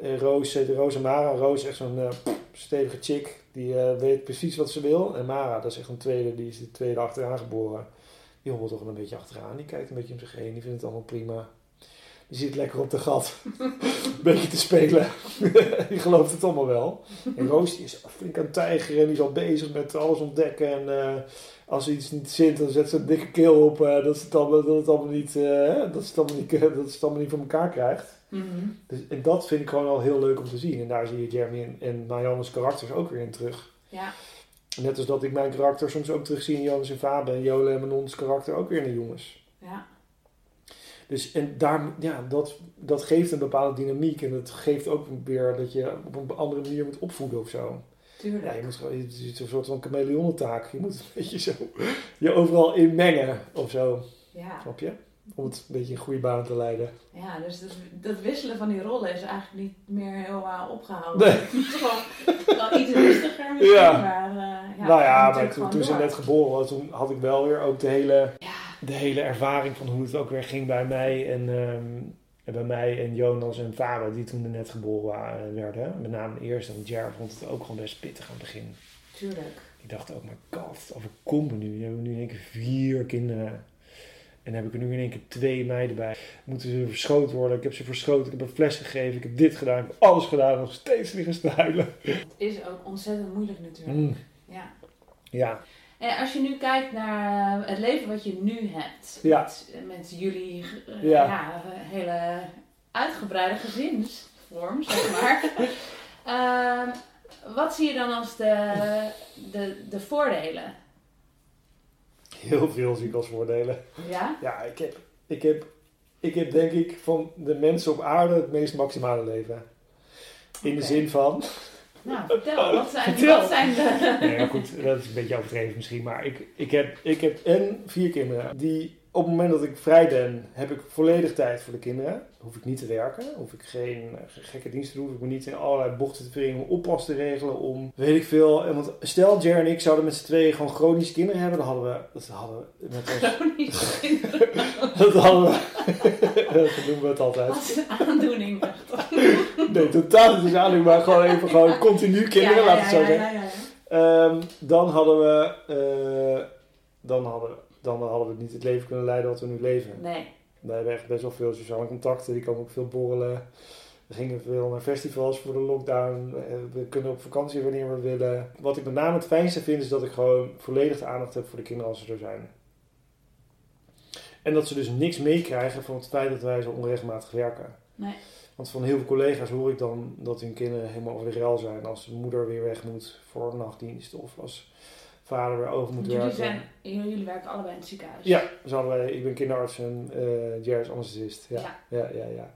Eh, Roos, eh, Roos en Mara. Roos is echt zo'n eh, stevige chick. Die eh, weet precies wat ze wil. En Mara, dat is echt een tweede, die is de tweede achteraan geboren. Die hobbelt toch wel een beetje achteraan. Die kijkt een beetje om zich heen. Die vindt het allemaal prima. Die zit lekker op de gat. [LAUGHS] een beetje te spelen. [LAUGHS] die gelooft het allemaal wel. En Roos die is flink aan het tijgeren. En die is al bezig met alles ontdekken. En eh, als ze iets niet zint, dan zet ze een dikke keel op. eh, dat, ze het allemaal, dat, het allemaal niet, dat, ze het allemaal niet, [LAUGHS] dat ze het allemaal niet voor elkaar krijgt. Mhm. Dus, en dat vind ik gewoon al heel leuk om te zien. En daar zie je Jeremy en, en Marianne's karakters ook weer in terug. Ja. Net als dat ik mijn karakter soms ook terugzie in Jonas en Fabe. En Jole en Manons karakter ook weer in de jongens. Ja. Dus en daar, ja, dat, dat geeft een bepaalde dynamiek. En dat geeft ook weer dat je op een andere manier moet opvoeden of zo. Tuurlijk. Ja, je moet gewoon, het is een soort van chameleonnentaak. Je moet een beetje zo je overal in mengen of zo. Ja. Snap je? Om het een beetje in goede baan te leiden. Ja, dus dat, dat wisselen van die rollen is eigenlijk niet meer helemaal opgehouden. Nee. Het is gewoon wel iets rustiger misschien, Ja. maar uh, ja, nou ja, maar toen, toen ze net geboren was, toen had ik wel weer ook de hele, Ja, de hele ervaring van hoe het ook weer ging bij mij en, ehm, en bij mij en Jonas en Faber die toen er net geboren wa- werden. Met name de eerste, want Jar vond het ook gewoon best pittig aan het begin. tuurlijk. Ik dacht ook, maar god, overkomt me nu. We hebben nu in één keer vier kinderen. En heb ik er nu in één keer twee meiden bij. Moeten ze verschoten worden? Ik heb ze verschoten, ik heb een fles gegeven, ik heb dit gedaan, ik heb alles gedaan. Nog steeds liggen struilen. Het is ook ontzettend moeilijk natuurlijk. Mm, Ja. ja, En als je nu kijkt naar eh, het leven wat je nu hebt, Ja. met, met jullie eh, Ja. ja, hele uitgebreide gezinsvorm, zeg maar. [LAUGHS] Ehm, wat zie je dan als de, de, de voordelen? Heel veel zie ik als voordelen. Ja? Ja, ik heb, ik heb, ik heb denk ik van de mensen op aarde het meest maximale leven. In de zin van... Nou, vertel. Wat zijn, Vertel. Wat zijn de... Nee, ja, goed, dat is een beetje overdreven misschien. Maar ik, ik, heb, ik heb en vier kinderen die op het moment dat ik vrij ben, heb ik volledig tijd voor de kinderen. Hoef ik niet te werken, hoef ik geen eh, gekke diensten te doen, hoef ik me niet in allerlei bochten te wringen om oppas te regelen, om weet ik veel. En Want stel, Jer en ik zouden met z'n tweeën gewoon chronische kinderen hebben, dan hadden we, dat hadden we met ons, [LAUGHS] kinderen [LAUGHS] dat hadden we, [LAUGHS] dat noemen we het altijd. als een aandoening. Nee, totaal niet aan, maar gewoon even gewoon continu kinderen, Ja, ja, laat het zo zeggen. ja. Ehm, dan hadden we, eh, dan hadden, dan hadden we niet het leven kunnen leiden wat we nu leven. Nee. We hebben echt best wel veel sociale contacten, die komen ook veel borrelen. We gingen veel naar festivals voor de lockdown. Eh, We kunnen op vakantie wanneer we willen. Wat ik met name het fijnste vind, is dat ik gewoon volledig de aandacht heb voor de kinderen als ze er zijn. En dat ze dus niks meekrijgen van het feit dat wij zo onregelmatig werken. Nee. Want van heel veel collega's hoor ik dan dat hun kinderen helemaal over de rel zijn als de moeder weer weg moet voor nachtdienst of als vader weer over moet Jullie, werken. zijn, jullie werken allebei in het ziekenhuis. Ja, hadden wij, ik ben kinderarts en eh Jerry is anesthesist. Ja. Ja. Ja. Ja, ja,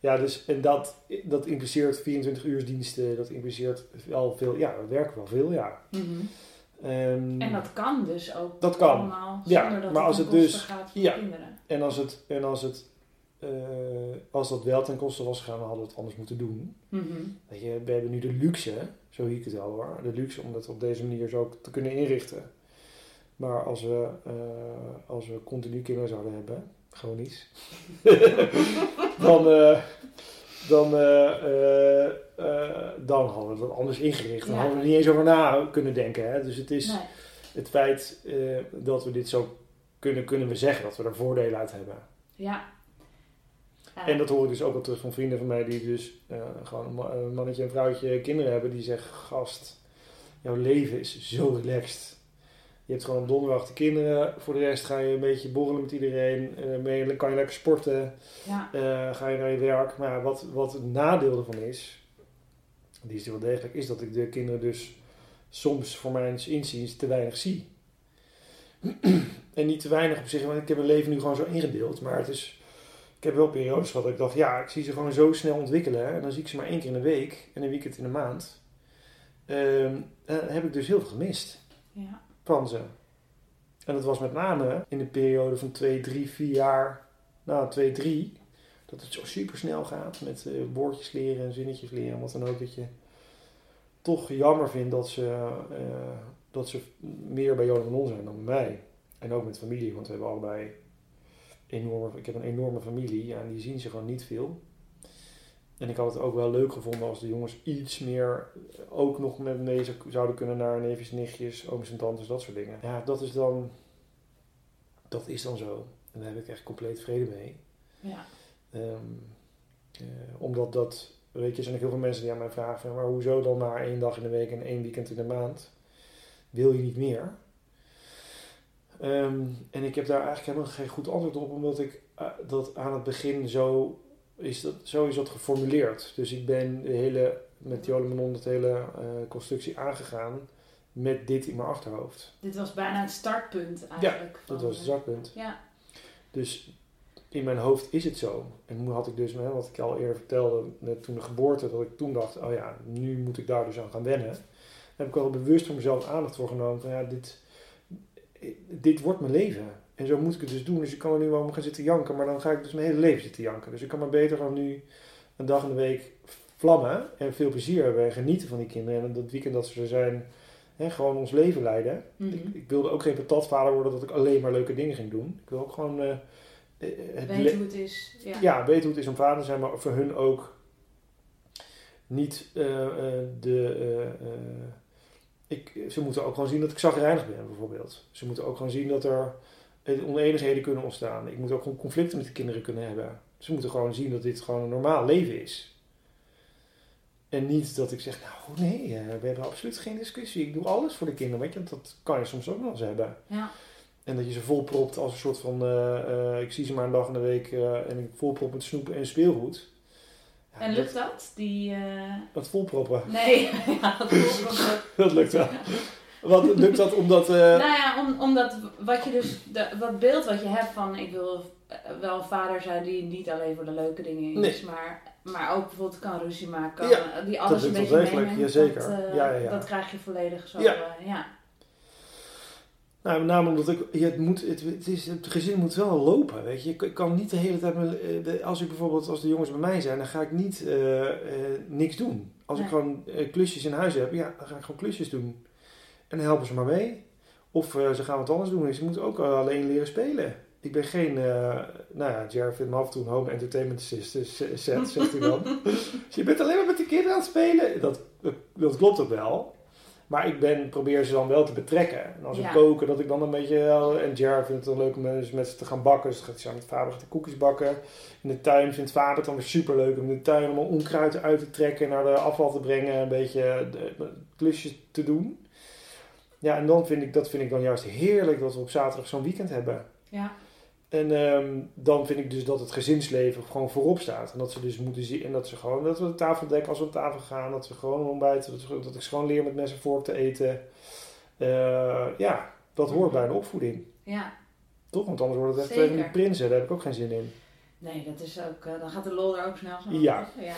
Ja, dus en dat, dat impliceert 24 uur diensten, dat impliceert wel veel, ja, we werken wel veel, ja. Mhm. Ehm, En dat kan dus ook Dat kan. allemaal Ja, zonder dat maar het als het dus- gaat van ja. de kinderen. en als het, en als het, eh, als dat wel ten koste was gegaan, dan hadden we het anders moeten doen. Weet je, we hebben nu de luxe, zo zie ik het wel hoor, de luxe om het op deze manier zo te kunnen inrichten. Maar als we, eh, als we continu kinderen zouden hebben, chronisch, [LAUGHS] dan, eh, dan, eh, dan hadden we het anders ingericht. Dan Ja. hadden we er niet eens over na kunnen denken. Hè? Dus het is Nee. het feit dat we dit zo kunnen, kunnen we zeggen dat we er voordelen uit hebben. Ja. Ja. En dat hoor ik dus ook wel terug van vrienden van mij die dus eh, gewoon een ma- een mannetje en vrouwtje kinderen hebben. Die zeggen, gast, jouw leven is zo relaxed. Je hebt gewoon op donderdag de kinderen. Voor de rest ga je een beetje borrelen met iedereen. eh mee, kan je lekker sporten. ja. eh, ga je naar je werk. Maar wat, wat het nadeel ervan is, die is wel degelijk, is dat ik de kinderen dus soms voor mijn inziens te weinig zie. [CLEARS THROAT] en niet te weinig op zich, want ik heb mijn leven nu gewoon zo ingedeeld. Maar het is, ik heb wel periodes gehad dat ik dacht, ja, ik zie ze gewoon zo snel ontwikkelen. En dan zie ik ze maar één keer in de week en een weekend in de maand. Ehm, en heb ik dus heel veel gemist ja. van ze. En dat was met name in de periode van 2, 3, 4 jaar, nou 2, 3, dat het zo super snel gaat met eh, woordjes leren en zinnetjes leren en wat dan ook. Dat je toch jammer vindt dat ze, eh, dat ze meer bij Johan en On zijn dan bij mij. En ook met familie, want we hebben allebei enorme, ik heb een enorme familie en die zien ze gewoon niet veel. En ik had het ook wel leuk gevonden als de jongens iets meer ook nog met mee zou- zouden kunnen naar neefjes, nichtjes, ooms en tantes, dat soort dingen. Ja, dat is dan, dat is dan zo. En daar heb ik echt compleet vrede mee. ja. Ehm, eh, omdat dat, weet je, er zijn ook heel veel mensen die aan mij vragen, maar hoezo dan maar één dag in de week en één weekend in de maand? Wil je niet meer? Ehm, en ik heb daar eigenlijk helemaal geen goed antwoord op, omdat ik eh, dat aan het begin zo is, dat, zo is dat geformuleerd. Dus ik ben de hele, met Jolen Manon, de hele eh, constructie aangegaan met dit in mijn achterhoofd. Dit was bijna het startpunt eigenlijk. Dat van, was het startpunt. Ja. Dus in mijn hoofd is het zo. En toen had ik dus, wat ik al eerder vertelde, net toen de geboorte, dat ik toen dacht, oh ja, nu moet ik daar dus aan gaan wennen. Daar heb ik wel bewust voor mezelf aandacht voor genomen van ja, dit, dit wordt mijn leven. En zo moet ik het dus doen. Dus ik kan er nu wel om gaan zitten janken, maar dan ga ik dus mijn hele leven zitten janken. Dus ik kan maar beter gewoon nu een dag in de week vlammen en veel plezier hebben en genieten van die kinderen. En dat weekend dat ze er zijn, hè, gewoon ons leven leiden. Mhm. Ik, ik wilde ook geen patatvader worden dat ik alleen maar leuke dingen ging doen. Ik wil ook gewoon eh, het Weet hoe het is. Ja. ja, weten hoe het is om vader te zijn, maar voor hun ook niet eh, de. Ik, ze moeten ook gewoon zien dat ik zagrijnig ben, bijvoorbeeld. Ze moeten ook gewoon zien dat er eh, oneenigheden kunnen ontstaan. Ik moet ook gewoon conflicten met de kinderen kunnen hebben. Ze moeten gewoon zien dat dit gewoon een normaal leven is. En niet dat ik zeg, nou nee, eh, we hebben absoluut geen discussie. Ik doe alles voor de kinderen, weet je, want dat kan je soms ook nog eens hebben. Ja. En dat je ze volpropt als een soort van, eh, ik zie ze maar een dag in de week en ik volprop met snoep en speelgoed. Ja, En lukt dat? Die, eh, Dat volproppen, Nee, [LAUGHS] ja, dat wel. [LAUGHS] dat lukt wel. Wat lukt dat omdat... eh, Nou ja, om, omdat wat je dus, de, wat beeld wat je hebt van ik wil eh, wel een vader zijn die niet alleen voor de leuke dingen is, maar, maar ook bijvoorbeeld kan ruzie maken, kan, Ja, die alles een lukt beetje wel degelijk, meeneemt. jazeker. Dat, eh, Ja, ja, ja. dat krijg je volledig zo. Ja. Nou, met name omdat ik, het, moet, het, het, is, het gezin moet wel lopen, weet je. Ik, kan niet de hele tijd, eh, als ik bijvoorbeeld, als de jongens bij mij zijn, dan ga ik niet eh, eh, niks doen. Als ik gewoon klusjes in huis heb, ja, dan ga ik gewoon klusjes doen. En dan helpen ze maar mee. Of ze gaan wat anders doen. Ze moeten ook alleen leren spelen. Ik ben geen, nou ja, Jared vindt me af en toe een home entertainment set, zegt hij dan. [LAUGHS] dus je bent alleen maar met de kinderen aan het spelen. Dat, dat klopt ook wel. Maar ik ben, probeer ze dan wel te betrekken. En als we Ja. koken, dat ik dan een beetje... En Jared vindt het dan leuk om met ze te gaan bakken. Dus gaat samen met vader gaat hij koekjes bakken. In de tuin vindt vader het dan weer super leuk om in de tuin allemaal onkruid uit te trekken. Naar de afval te brengen. Een beetje de, klusjes te doen. Ja, en dan vind ik, dat vind ik dan juist heerlijk dat we op zaterdag zo'n weekend hebben. Ja. En ehm, dan vind ik dus dat het gezinsleven gewoon voorop staat. En dat ze dus moeten zien. En dat ze gewoon. Dat we de tafel dekken als we op tafel gaan. Dat we gewoon ontbijten. Dat, we- dat ik gewoon leer met mes en vork te eten. Eh, ja, dat hoort bij een opvoeding. ja, Toch? Want anders worden het echt twee prinsen. Daar heb ik ook geen zin in. Nee, dat is ook, uh, dan gaat de lol er ook snel van. Ja. ja.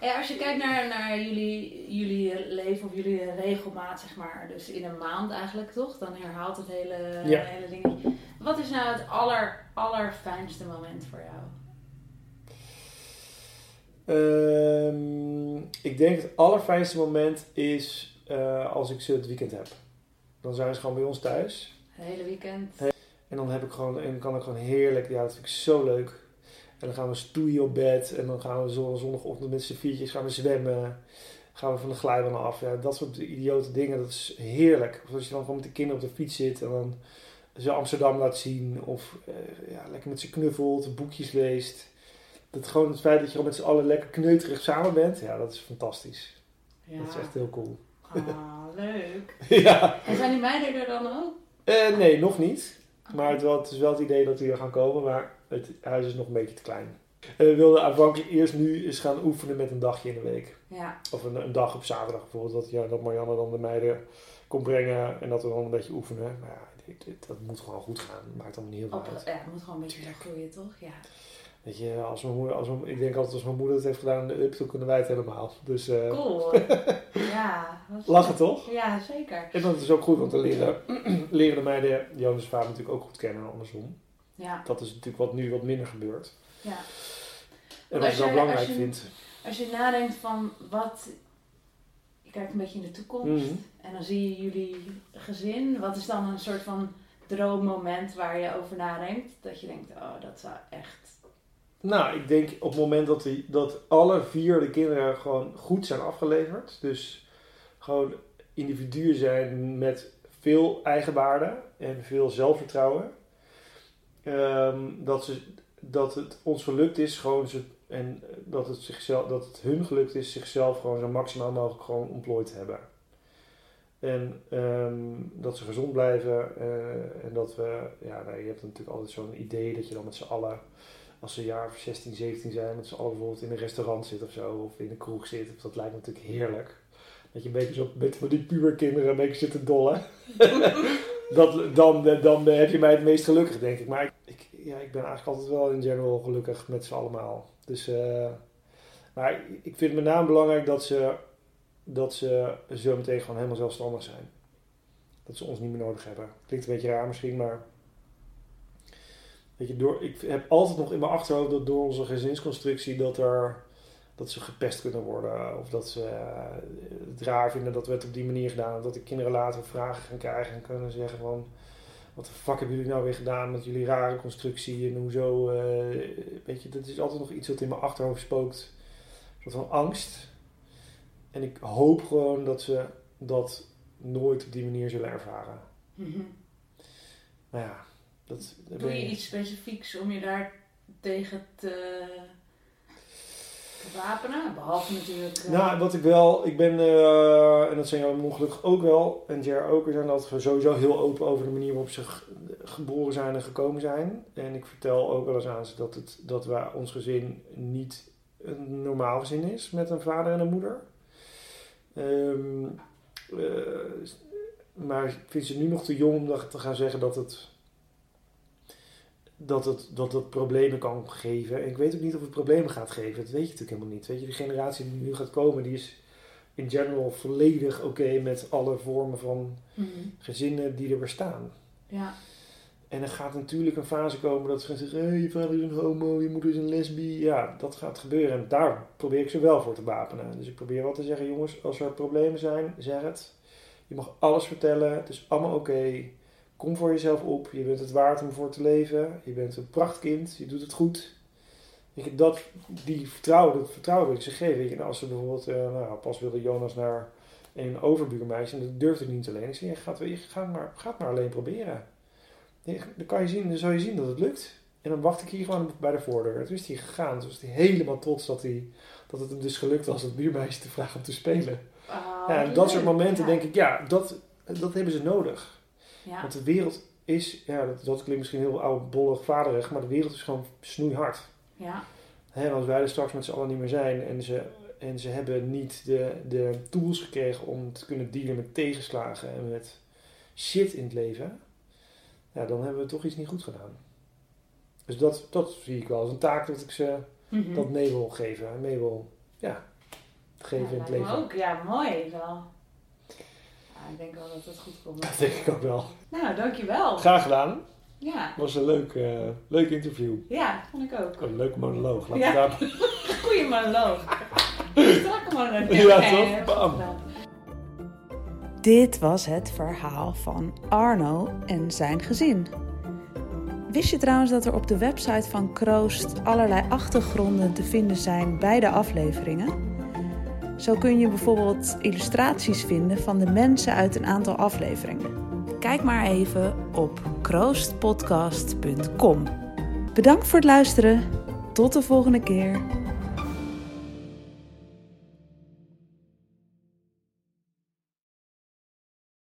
En als je kijkt naar, naar jullie, jullie leven of jullie regelmaat, zeg maar, dus in een maand eigenlijk toch, dan herhaalt het hele, Ja. hele dingetje. Wat is nou het aller, allerfijnste moment voor jou? Ehm, ik denk het allerfijnste moment is eh, als ik ze het weekend heb. Dan zijn ze gewoon bij ons thuis. Het hele weekend? En dan heb ik gewoon, en kan ik gewoon heerlijk, ja, dat vind ik zo leuk. En dan gaan we stoeien op bed. En dan gaan we zo- zondagochtend met z'n viertjes gaan we zwemmen. Gaan we van de glijbaan af. Ja, dat soort idiote dingen, dat is heerlijk. Of als je dan gewoon met de kinderen op de fiets zit en dan ze Amsterdam laat zien. Of eh, ja, lekker met ze knuffelt, boekjes leest. Dat gewoon het feit dat je gewoon met z'n allen lekker kneuterig samen bent. Ja, dat is fantastisch. Ja. Dat is echt heel cool. Ah, leuk. [LAUGHS] ja. En zijn die meiden er dan ook? Eh, nee, nog niet. Maar het, wel, het is wel het idee dat die er gaan komen, maar het huis is nog een beetje te klein. En we wilden aanvankelijk eerst nu eens gaan oefenen met een dagje in de week. Ja. Of een, een dag op zaterdag bijvoorbeeld. Dat, ja, dat Marianne dan de meiden kon brengen en dat we dan een beetje oefenen. Maar ja, dat moet gewoon goed gaan. Maakt allemaal niet heel veel uit. ja, het moet gewoon een beetje groeien, toch? Ja. Weet je, als mijn moeder, als mijn, ik denk altijd als mijn moeder het heeft gedaan in de up, dan kunnen wij het helemaal. Dus eh, Cool. [LAUGHS] ja. lachen toch? Ja, zeker. En dat is ook goed, want dan leren, [CLEARS THROAT] leren de meiden Jonas' vader natuurlijk ook goed kennen en andersom. Ja. Dat is natuurlijk wat nu wat minder gebeurt. ja. En wat ik wel belangrijk vind. Als je nadenkt van wat... Kijkt een beetje in de toekomst. Mhm. En dan zie je jullie gezin. Wat is dan een soort van droommoment waar je over nadenkt? Dat je denkt, oh, dat zou echt... Nou, ik denk op het moment dat, die, dat alle vier de kinderen gewoon goed zijn afgeleverd. Dus gewoon individuen zijn met veel eigenwaarde en veel zelfvertrouwen. Ehm, dat, ze, dat het ons gelukt is gewoon ze, en dat het, zichzelf, dat het hun gelukt is zichzelf gewoon zo maximaal mogelijk gewoon ontplooid te hebben. En ehm, dat ze gezond blijven eh, en dat we, ja, nou, je hebt natuurlijk altijd zo'n idee dat je dan met z'n allen als ze een jaar of 16, 17 zijn, met z'n allen bijvoorbeeld in een restaurant zit of zo, of in een kroeg zit, dat lijkt natuurlijk heerlijk. Dat je een beetje zo met van die puberkinderen een beetje zit te dollen. [LAUGHS] dat, dan, dan heb je mij het meest gelukkig, denk ik. Maar ik, ik, ja, ik ben eigenlijk altijd wel in general gelukkig met z'n allemaal. Dus, eh, maar ik- vind het met name belangrijk dat ze, dat ze zo meteen gewoon helemaal zelfstandig zijn. Dat ze ons niet meer nodig hebben. Klinkt een beetje raar misschien, maar Weet je, door, ik heb altijd nog in mijn achterhoofd dat door onze gezinsconstructie dat, er, dat ze gepest kunnen worden. Of dat ze eh, het raar vinden dat we het op die manier gedaan hebben. Dat de kinderen later vragen gaan krijgen en kunnen zeggen van... Wat de fuck hebben jullie nou weer gedaan met jullie rare constructie en hoezo... eh, weet je, dat is altijd nog iets wat in mijn achterhoofd spookt. Een soort van angst. En ik hoop gewoon dat ze dat nooit op die manier zullen ervaren. Mhm. Nou ja, dat... Doe ben je iets specifieks om je daar tegen te, te wapenen? Behalve natuurlijk... eh, Nou, wat ik wel, ik ben, eh, en dat zijn jou ongelukkig ook wel, en Jer ook, we zijn dat we sowieso heel open over de manier waarop ze geboren zijn en gekomen zijn. En ik vertel ook wel eens aan ze dat, het, dat wij, ons gezin niet een normaal gezin is met een vader en een moeder. Ehm, eh, maar ik vind ze nu nog te jong om te gaan zeggen dat het, dat het, dat het problemen kan geven. En ik weet ook niet of het problemen gaat geven. Dat weet je natuurlijk helemaal niet. Weet je, de generatie die nu gaat komen, die is in general volledig oké met alle vormen van mhm. gezinnen die er bestaan. Ja. En er gaat natuurlijk een fase komen dat ze gaan zeggen: hé, je vader is een homo, je moeder is een lesbi. Ja, dat gaat gebeuren. En daar probeer ik ze wel voor te wapenen. Dus ik probeer wel te zeggen: jongens, als er problemen zijn, zeg het. Je mag alles vertellen. Het is allemaal oké. Kom voor jezelf op. Je bent het waard om voor te leven. Je bent een prachtkind. Je doet het goed. Je, dat, die vertrouwen, dat vertrouwen wil ik ze geven. Weet je, nou, als ze bijvoorbeeld, eh, nou, pas wilde Jonas naar een overbuurmeisje en dat durfde niet alleen. Ik zei, je gaat, je gaat, maar, gaat maar alleen proberen. Dan kan je zien, dan zal je zien dat het lukt. En dan wacht ik hier gewoon bij de voordeur. Toen is hij gegaan. Toen was hij helemaal trots dat, hij, dat het hem dus gelukt was het buurmeisje te vragen om te spelen. Oh, ja, en dat soort momenten Ja. denk ik, ja, dat, dat hebben ze nodig. Ja. Want de wereld is, ja, dat, dat klinkt misschien heel oud, bollig, vaderig, maar de wereld is gewoon snoeihard. Ja. Hè, als wij er straks met z'n allen niet meer zijn en ze, en ze hebben niet de, de tools gekregen om te kunnen dealen met tegenslagen en met shit in het leven, ja, dan hebben we toch iets niet goed gedaan. Dus dat, dat zie ik wel als een taak dat ik ze Mhm. dat mee wil geven. en Mee wil ja, geven in het leven. ook, ja, mooi wel. Ja, ik denk wel dat het goed komt. Dat denk ik ook wel. Nou, dankjewel. Graag gedaan. Ja, Het was een leuk, eh, leuk interview. ja, vond ik ook. Een leuke monoloog. Laat Ja. ik daar... [LAUGHS] Goeie monoloog. Strak monoloog. [LAUGHS] Ja, toch? Bam. Dit was het verhaal van Arno en zijn gezin. Wist je trouwens dat er op de website van Kroost allerlei achtergronden te vinden zijn bij de afleveringen? Zo kun je bijvoorbeeld illustraties vinden van de mensen uit een aantal afleveringen. Kijk maar even op kroostpodcast.com. Bedankt voor het luisteren. Tot de volgende keer.